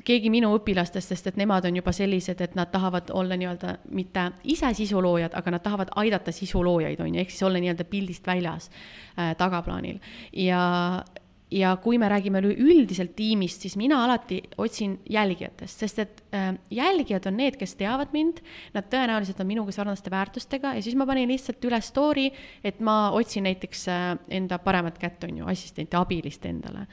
keegi minu õpilastest, sest et nemad on juba sellised, et nad tahavad olla nii-öelda mitte ise sisuloojad, aga nad tahavad aidata sisuloojaid, on ju, ehk siis olla nii-öelda pildist väljas äh, tagaplaanil. ja, ja kui me räägime üldiselt tiimist, siis mina alati otsin jälgijatest, sest et äh, jälgijad on need, kes teavad mind, nad tõenäoliselt on minuga sarnaste väärtustega. Ja siis ma panin lihtsalt üles story, et ma otsin näiteks äh, enda paremat kätt, on ju, assistenti, abilist endale.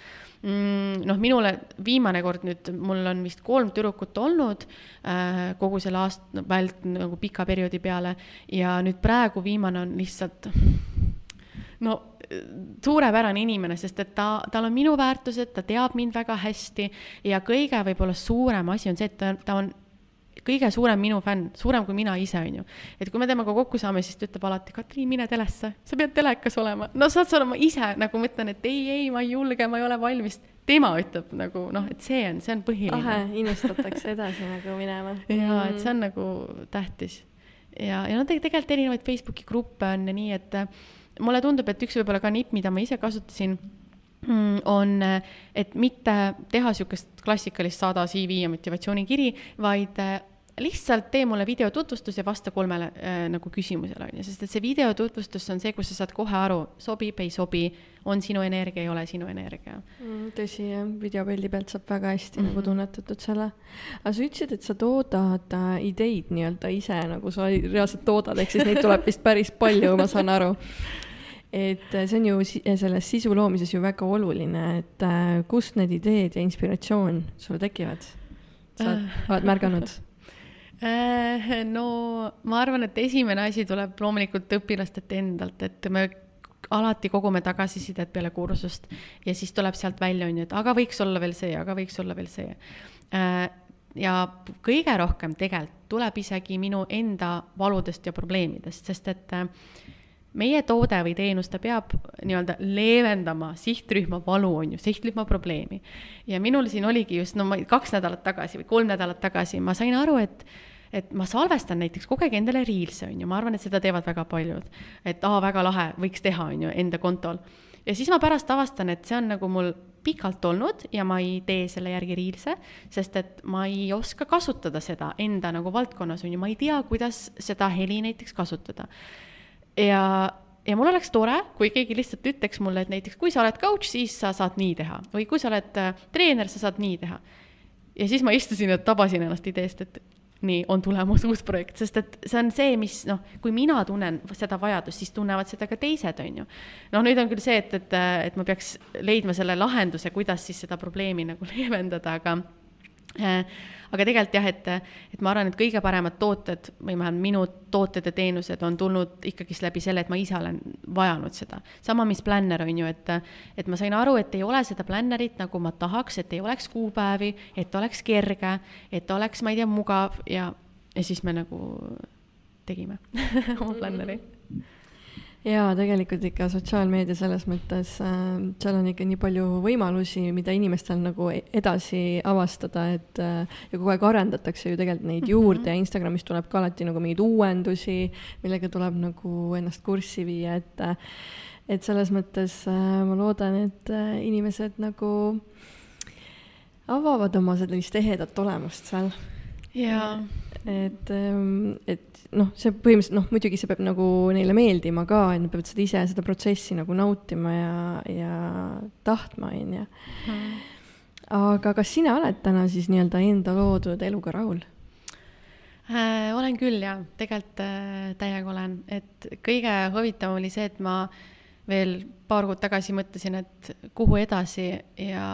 Mm,. noh, minule viimane kord nüüd, mul on vist kolm tüdrukut olnud äh, kogu selle aasta vält nagu pika perioodi peale. Ja nüüd praegu viimane on lihtsalt no suurepärane inimene, sest et ta, tal on minu väärtused, ta teab mind väga hästi ja kõige võib-olla suurem asi on see, et ta, ta on kõige suurem minu fänn, suurem kui mina ise, on ju. et kui me temaga kokku saame, siis ta ütleb alati, Katriin, mine telesse, sa pead telekas olema. no saad sa olema ise nagu ma ütlen, et ei, ei, ma ei julge, ma ei ole valmis. tema ütleb nagu noh, et see on, see on põhiline. lahe, innustatakse edasi nagu minema. jaa, et see on nagu tähtis. ja, ja no tegelikult erinevaid Facebooki gruppe on ja nii, et mulle tundub, et üks võib-olla ka nipp, mida ma ise kasutasin, mm, on, et mitte teha niisugust klassikalist saada CV ja motivatsioonikiri, vaid äh, lihtsalt tee mulle videotutvustus ja vasta kolmele äh, nagu küsimusele, on ju, sest et see videotutvustus on see, kus sa saad kohe aru, sobib, ei sobi, on sinu energia, ei ole sinu energia mm,. tõsi, jah, videopildi pealt saab väga hästi mm -hmm. nagu mhm. tunnetatud selle. aga sa ütlesid, et sa toodad äh, ideid nii-öelda ise, nagu sa reaalselt toodad, ehk siis neid tuleb vist päris palju, ma saan aru [LAUGHS] et äh, see on ju selles sisu loomises ju väga oluline, et äh, kust need ideed ja inspiratsioon sul tekivad? sa oled, äh. märganud? no ma arvan, et esimene asi tuleb loomulikult õpilastelt endalt, et me alati kogume tagasisidet peale kursust ja siis tuleb sealt välja, on ju, et aga võiks olla veel see, aga võiks olla veel see. ja kõige rohkem tegelikult tuleb isegi minu enda valudest ja probleemidest, sest et meie toode või teenus, ta peab nii-öelda leevendama sihtrühma valu, on ju, sihtrühma probleemi. ja minul siin oligi just, no ma kaks nädalat tagasi või kolm nädalat tagasi, ma sain aru, et et ma salvestan näiteks kogu aeg endale Reels'e, on ju, ma arvan, et seda teevad väga paljud. et aa, väga lahe, võiks teha, on ju, enda kontol. ja siis ma pärast avastan, et see on nagu mul pikalt olnud ja ma ei tee selle järgi Reels'e, sest et ma ei oska kasutada seda enda nagu valdkonnas, on ju, ma ei tea, kuidas seda heli näiteks kasutada. Ja, ja mul oleks tore, kui keegi lihtsalt ütleks mulle, et näiteks kui sa oled coach, siis sa saad nii teha või kui sa oled äh, treener, sa saad nii teha. ja siis ma istusin ja tabasin ennast ideest, et nii on tulemas uus projekt, sest et see on see, mis noh, kui mina tunnen seda vajadust, siis tunnevad seda ka teised, on ju. noh, nüüd on küll see, et, et, et ma peaks leidma selle lahenduse, kuidas siis seda probleemi nagu [LAUGHS] leevendada, aga aga tegelikult jah, et, et ma arvan, et kõige paremad tooted või vähemalt minu tooted ja teenused on tulnud ikkagist läbi selle, et ma ise olen vajanud seda. sama, mis plänner on ju, et, et ma sain aru, et ei ole seda plännerit, nagu ma tahaks, et ei oleks kuupäevi, et oleks kerge, et oleks, ma ei tea, mugav ja, ja siis me nagu tegime [LAUGHS] oma plänneri jaa, tegelikult ikka sotsiaalmeedia selles mõttes äh,, seal on ikka nii palju võimalusi, mida inimestel nagu e-, edasi avastada, et äh, ja kogu aeg arendatakse ju tegelikult neid juurde mm -hmm. ja Instagramis tuleb ka alati nagu mingeid uuendusi, millega tuleb nagu ennast kurssi viia, et äh, et selles mõttes äh, ma loodan, et äh, inimesed nagu avavad oma sellist ehedat olemust seal. jaa et, ähm, et noh, see põhimõtteliselt noh, muidugi see peab nagu neile meeldima ka, et nad peavad seda ise, seda protsessi nagu nautima ja, ja tahtma, on ju. Aga kas sina oled täna siis nii-öelda enda loodud eluga rahul äh,? olen küll jaa, tegelikult äh, täiega olen, et kõige huvitavam oli see, et ma veel paar kuud tagasi mõtlesin, et kuhu edasi ja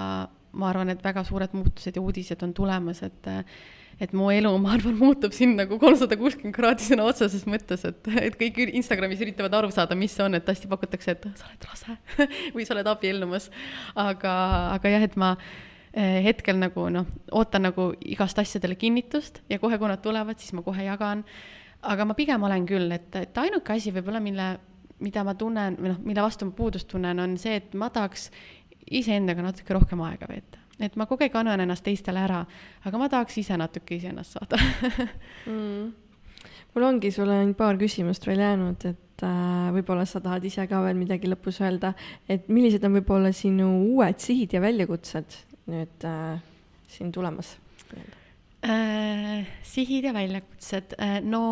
ma arvan, et väga suured muutused ja uudised on tulemas, et äh, et mu elu, ma arvan, muutub siin nagu kolmsada kuuskümmend kraadi sõna otseses mõttes, et, et kõik Instagramis üritavad aru saada, mis see on, et hästi pakutakse, et sa oled rase [LAUGHS] või sa oled abiellumas. aga, aga jah, et ma eh, hetkel nagu noh, ootan nagu igast asjadele kinnitust ja kohe, kui nad tulevad, siis ma kohe jagan. aga ma pigem olen küll, et, et ainuke asi võib-olla, mille, mida ma tunnen või noh, mille vastu ma puudust tunnen, on see, et ma tahaks iseendaga natuke rohkem aega veeta et ma kogu aeg annan ennast teistele ära, aga ma tahaks ise natuke iseennast saada [LAUGHS] mm. mul ongi sulle ainult paar küsimust veel jäänud, et äh, võib-olla sa tahad ise ka veel midagi lõpus öelda, et millised on võib-olla sinu uued sihid ja väljakutsed nüüd äh, siin tulemas äh,? sihid ja väljakutsed äh,, no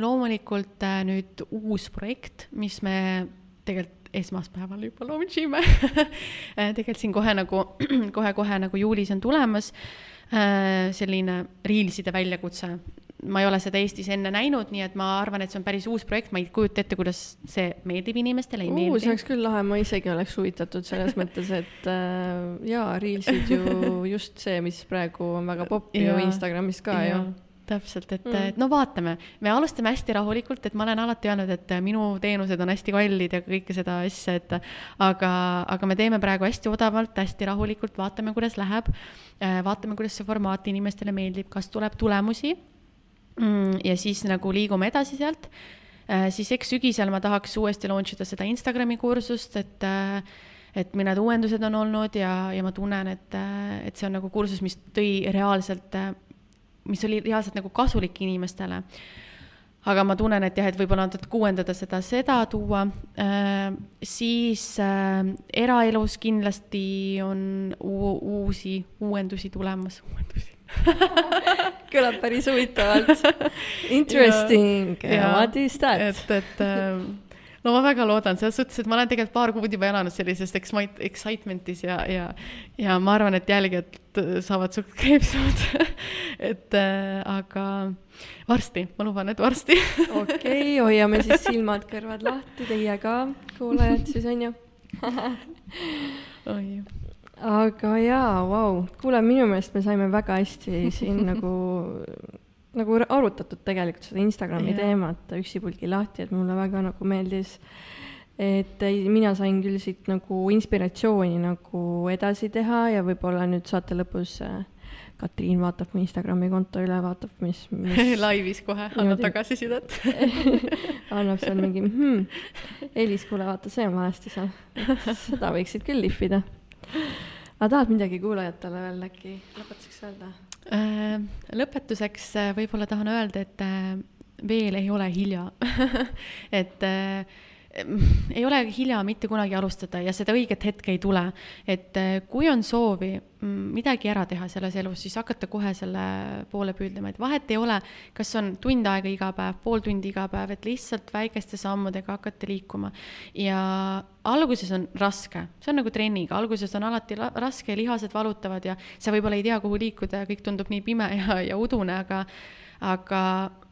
loomulikult äh, nüüd uus projekt, mis me tegelikult esmaspäeval juba launch ime [LAUGHS] äh, tegelikult siin kohe nagu, [CLEARS THROAT] kohe-kohe nagu juulis on tulemas äh, selline Reelside väljakutse. ma ei ole seda Eestis enne näinud, nii et ma arvan, et see on päris uus projekt, ma ei kujuta ette, kuidas see meeldib inimestele, ei meeldi. see oleks küll lahe, ma isegi oleks huvitatud selles [LAUGHS] mõttes, et äh, jaa, Reelsid ju just see, mis praegu on väga popp ju Instagramis ka ju täpselt, et mm., et no vaatame, me alustame hästi rahulikult, et ma olen alati öelnud, et minu teenused on hästi kallid ja kõike seda asja, et aga, aga me teeme praegu hästi odavalt, hästi rahulikult, vaatame, kuidas läheb. Äh, vaatame, kuidas see formaat inimestele meeldib, kas tuleb tulemusi. Mm, ja siis nagu liigume edasi sealt. Äh, siis eks sügisel ma tahaks uuesti launch ida seda Instagrami kursust, et äh, et mõned uuendused on olnud ja, ja ma tunnen, et, et see on nagu kursus, mis tõi reaalselt mis oli reaalselt nagu kasulik inimestele. aga ma tunnen, et jah, et võib-olla natuke uuendada seda, seda tuua äh,, siis äh, eraelus kindlasti on uusi uuendusi tulemas, uuendusi [LAUGHS] kõlab päris huvitavalt. [LAUGHS] Interesting, what is that? et, et äh, no ma väga loodan, selles suhtes, et ma olen tegelikult paar kuud juba elanud sellises excitement'is ja, ja, ja ma arvan, et jälgijad saavad suht [LAUGHS] kreepsud et äh, aga varsti, ma luban, et varsti. Okei okay,, hoiame siis silmad-kõrvad lahti, teie ka, kuulajad siis on ju. Oi. Aga jaa, vau, kuule, minu meelest me saime väga hästi siin nagu nagu arutatud tegelikult seda Instagrami ja. teemat üksipulgi lahti, et mulle väga nagu meeldis. et mina sain küll siit nagu inspiratsiooni nagu edasi teha ja võib-olla nüüd saate lõpus äh, Katriin vaatab mu Instagrami konto üle, vaatab, mis, mis [LAUGHS] laivis kohe annab tagasisidet [LAUGHS] annab seal mingi hmm,, Elis, kuule vaata, see on valesti seal. seda võiksid küll lihvida. aga tahad midagi kuulajatele veel äkki lõpetuseks öelda? Äh, lõpetuseks äh, võib-olla tahan öelda, et äh, veel ei ole hilja. [LAUGHS] Et ei ole hilja mitte kunagi alustada ja seda õiget hetke ei tule. et äh, kui on soovi mm, midagi ära teha selles elus, siis hakata kohe selle poole püüdlema, et vahet ei ole, kas on tund aega iga päev, pool tundi iga päev, et lihtsalt väikeste sammudega hakata liikuma. ja alguses on raske, see on nagu trenniga, alguses on alati la- raske, lihased valutavad ja sa võib-olla ei tea, kuhu liikuda ja kõik tundub nii pime ja, ja udune, aga aga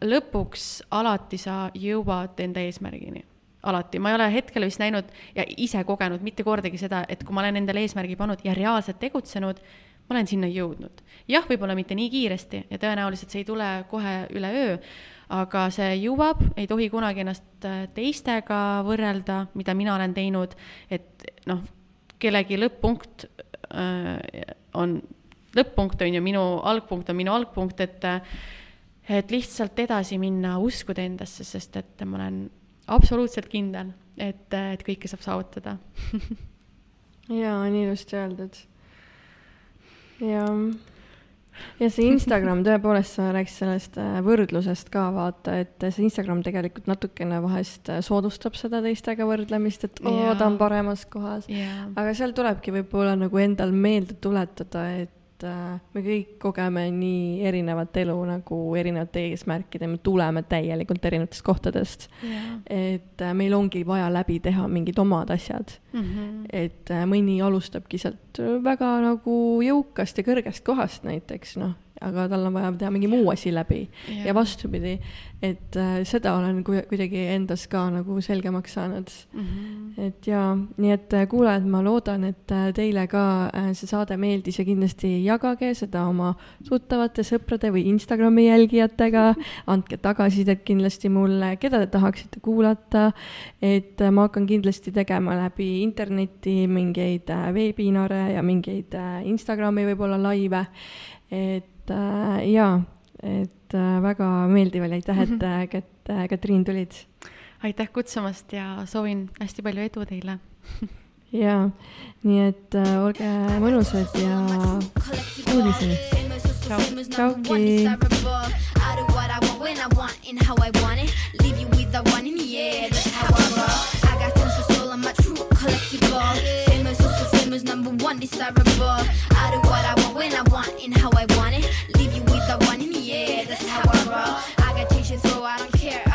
lõpuks alati sa jõuad enda eesmärgini alati, ma ei ole hetkel vist näinud ja ise kogenud mitte kordagi seda, et kui ma olen endale eesmärgi pannud ja reaalselt tegutsenud, ma olen sinna jõudnud. jah, võib-olla mitte nii kiiresti ja tõenäoliselt see ei tule kohe üleöö, aga see jõuab, ei tohi kunagi ennast äh, teistega võrrelda, mida mina olen teinud, et noh, kellegi lõpp-punkt äh, on lõpp-punkt on ju, minu algpunkt on minu algpunkt, et äh, et lihtsalt edasi minna, uskuda endasse, sest et ma olen absoluutselt kindel, et, et kõike saab saavutada [LAUGHS] jaa, nii ilusti öeldud. ja, ja see Instagram [LAUGHS] tõepoolest, sa rääkisid sellest äh, võrdlusest ka vaata, et see Instagram tegelikult natukene vahest äh, soodustab seda teistega võrdlemist, et oo, ta on paremas kohas. aga seal tulebki võib-olla nagu endal meelde tuletada, et äh, me kõik kogeme nii erinevat elu nagu erinevate eesmärkide, me tuleme täielikult erinevatest kohtadest. et äh, meil ongi vaja läbi teha mingid omad asjad, mm. -hmm. et äh, mõni alustabki sealt väga nagu jõukast ja kõrgest kohast näiteks noh, aga tal on vaja teha mingi muu asi läbi ja, ja vastupidi, et äh, seda olen ku- kuidagi endas ka nagu selgemaks saanud mm. -hmm. et jaa, nii et äh, kuulajad, ma loodan, et äh, teile ka äh, see saade meeldis ja kindlasti jagage seda oma tuttavate, sõprade või Instagrami jälgijatega. [LAUGHS] andke tagasisidet kindlasti mulle, keda te tahaksite kuulata. et äh, ma hakkan kindlasti tegema läbi interneti mingeid äh, veebinare ja mingeid äh, Instagrami võib-olla laive. et äh, jaa, et äh, väga meeldiv oli, aitäh, et [LAUGHS] äh, Kat- äh, Katriin tulid aitäh kutsumast ja soovin hästi palju edu teile [LAUGHS] jaa, nii et äh, olge mõnusad ja kuulmiseni. Tšauki. I do what I want when I want and how I want it. Leave you with the one in the air. That's how I roll. collectible. Famous, so famous, number one desirable. I do what I want when I want and how I want it. Leave you with the one in the air, that's how I roll. I got changes, so I don't care.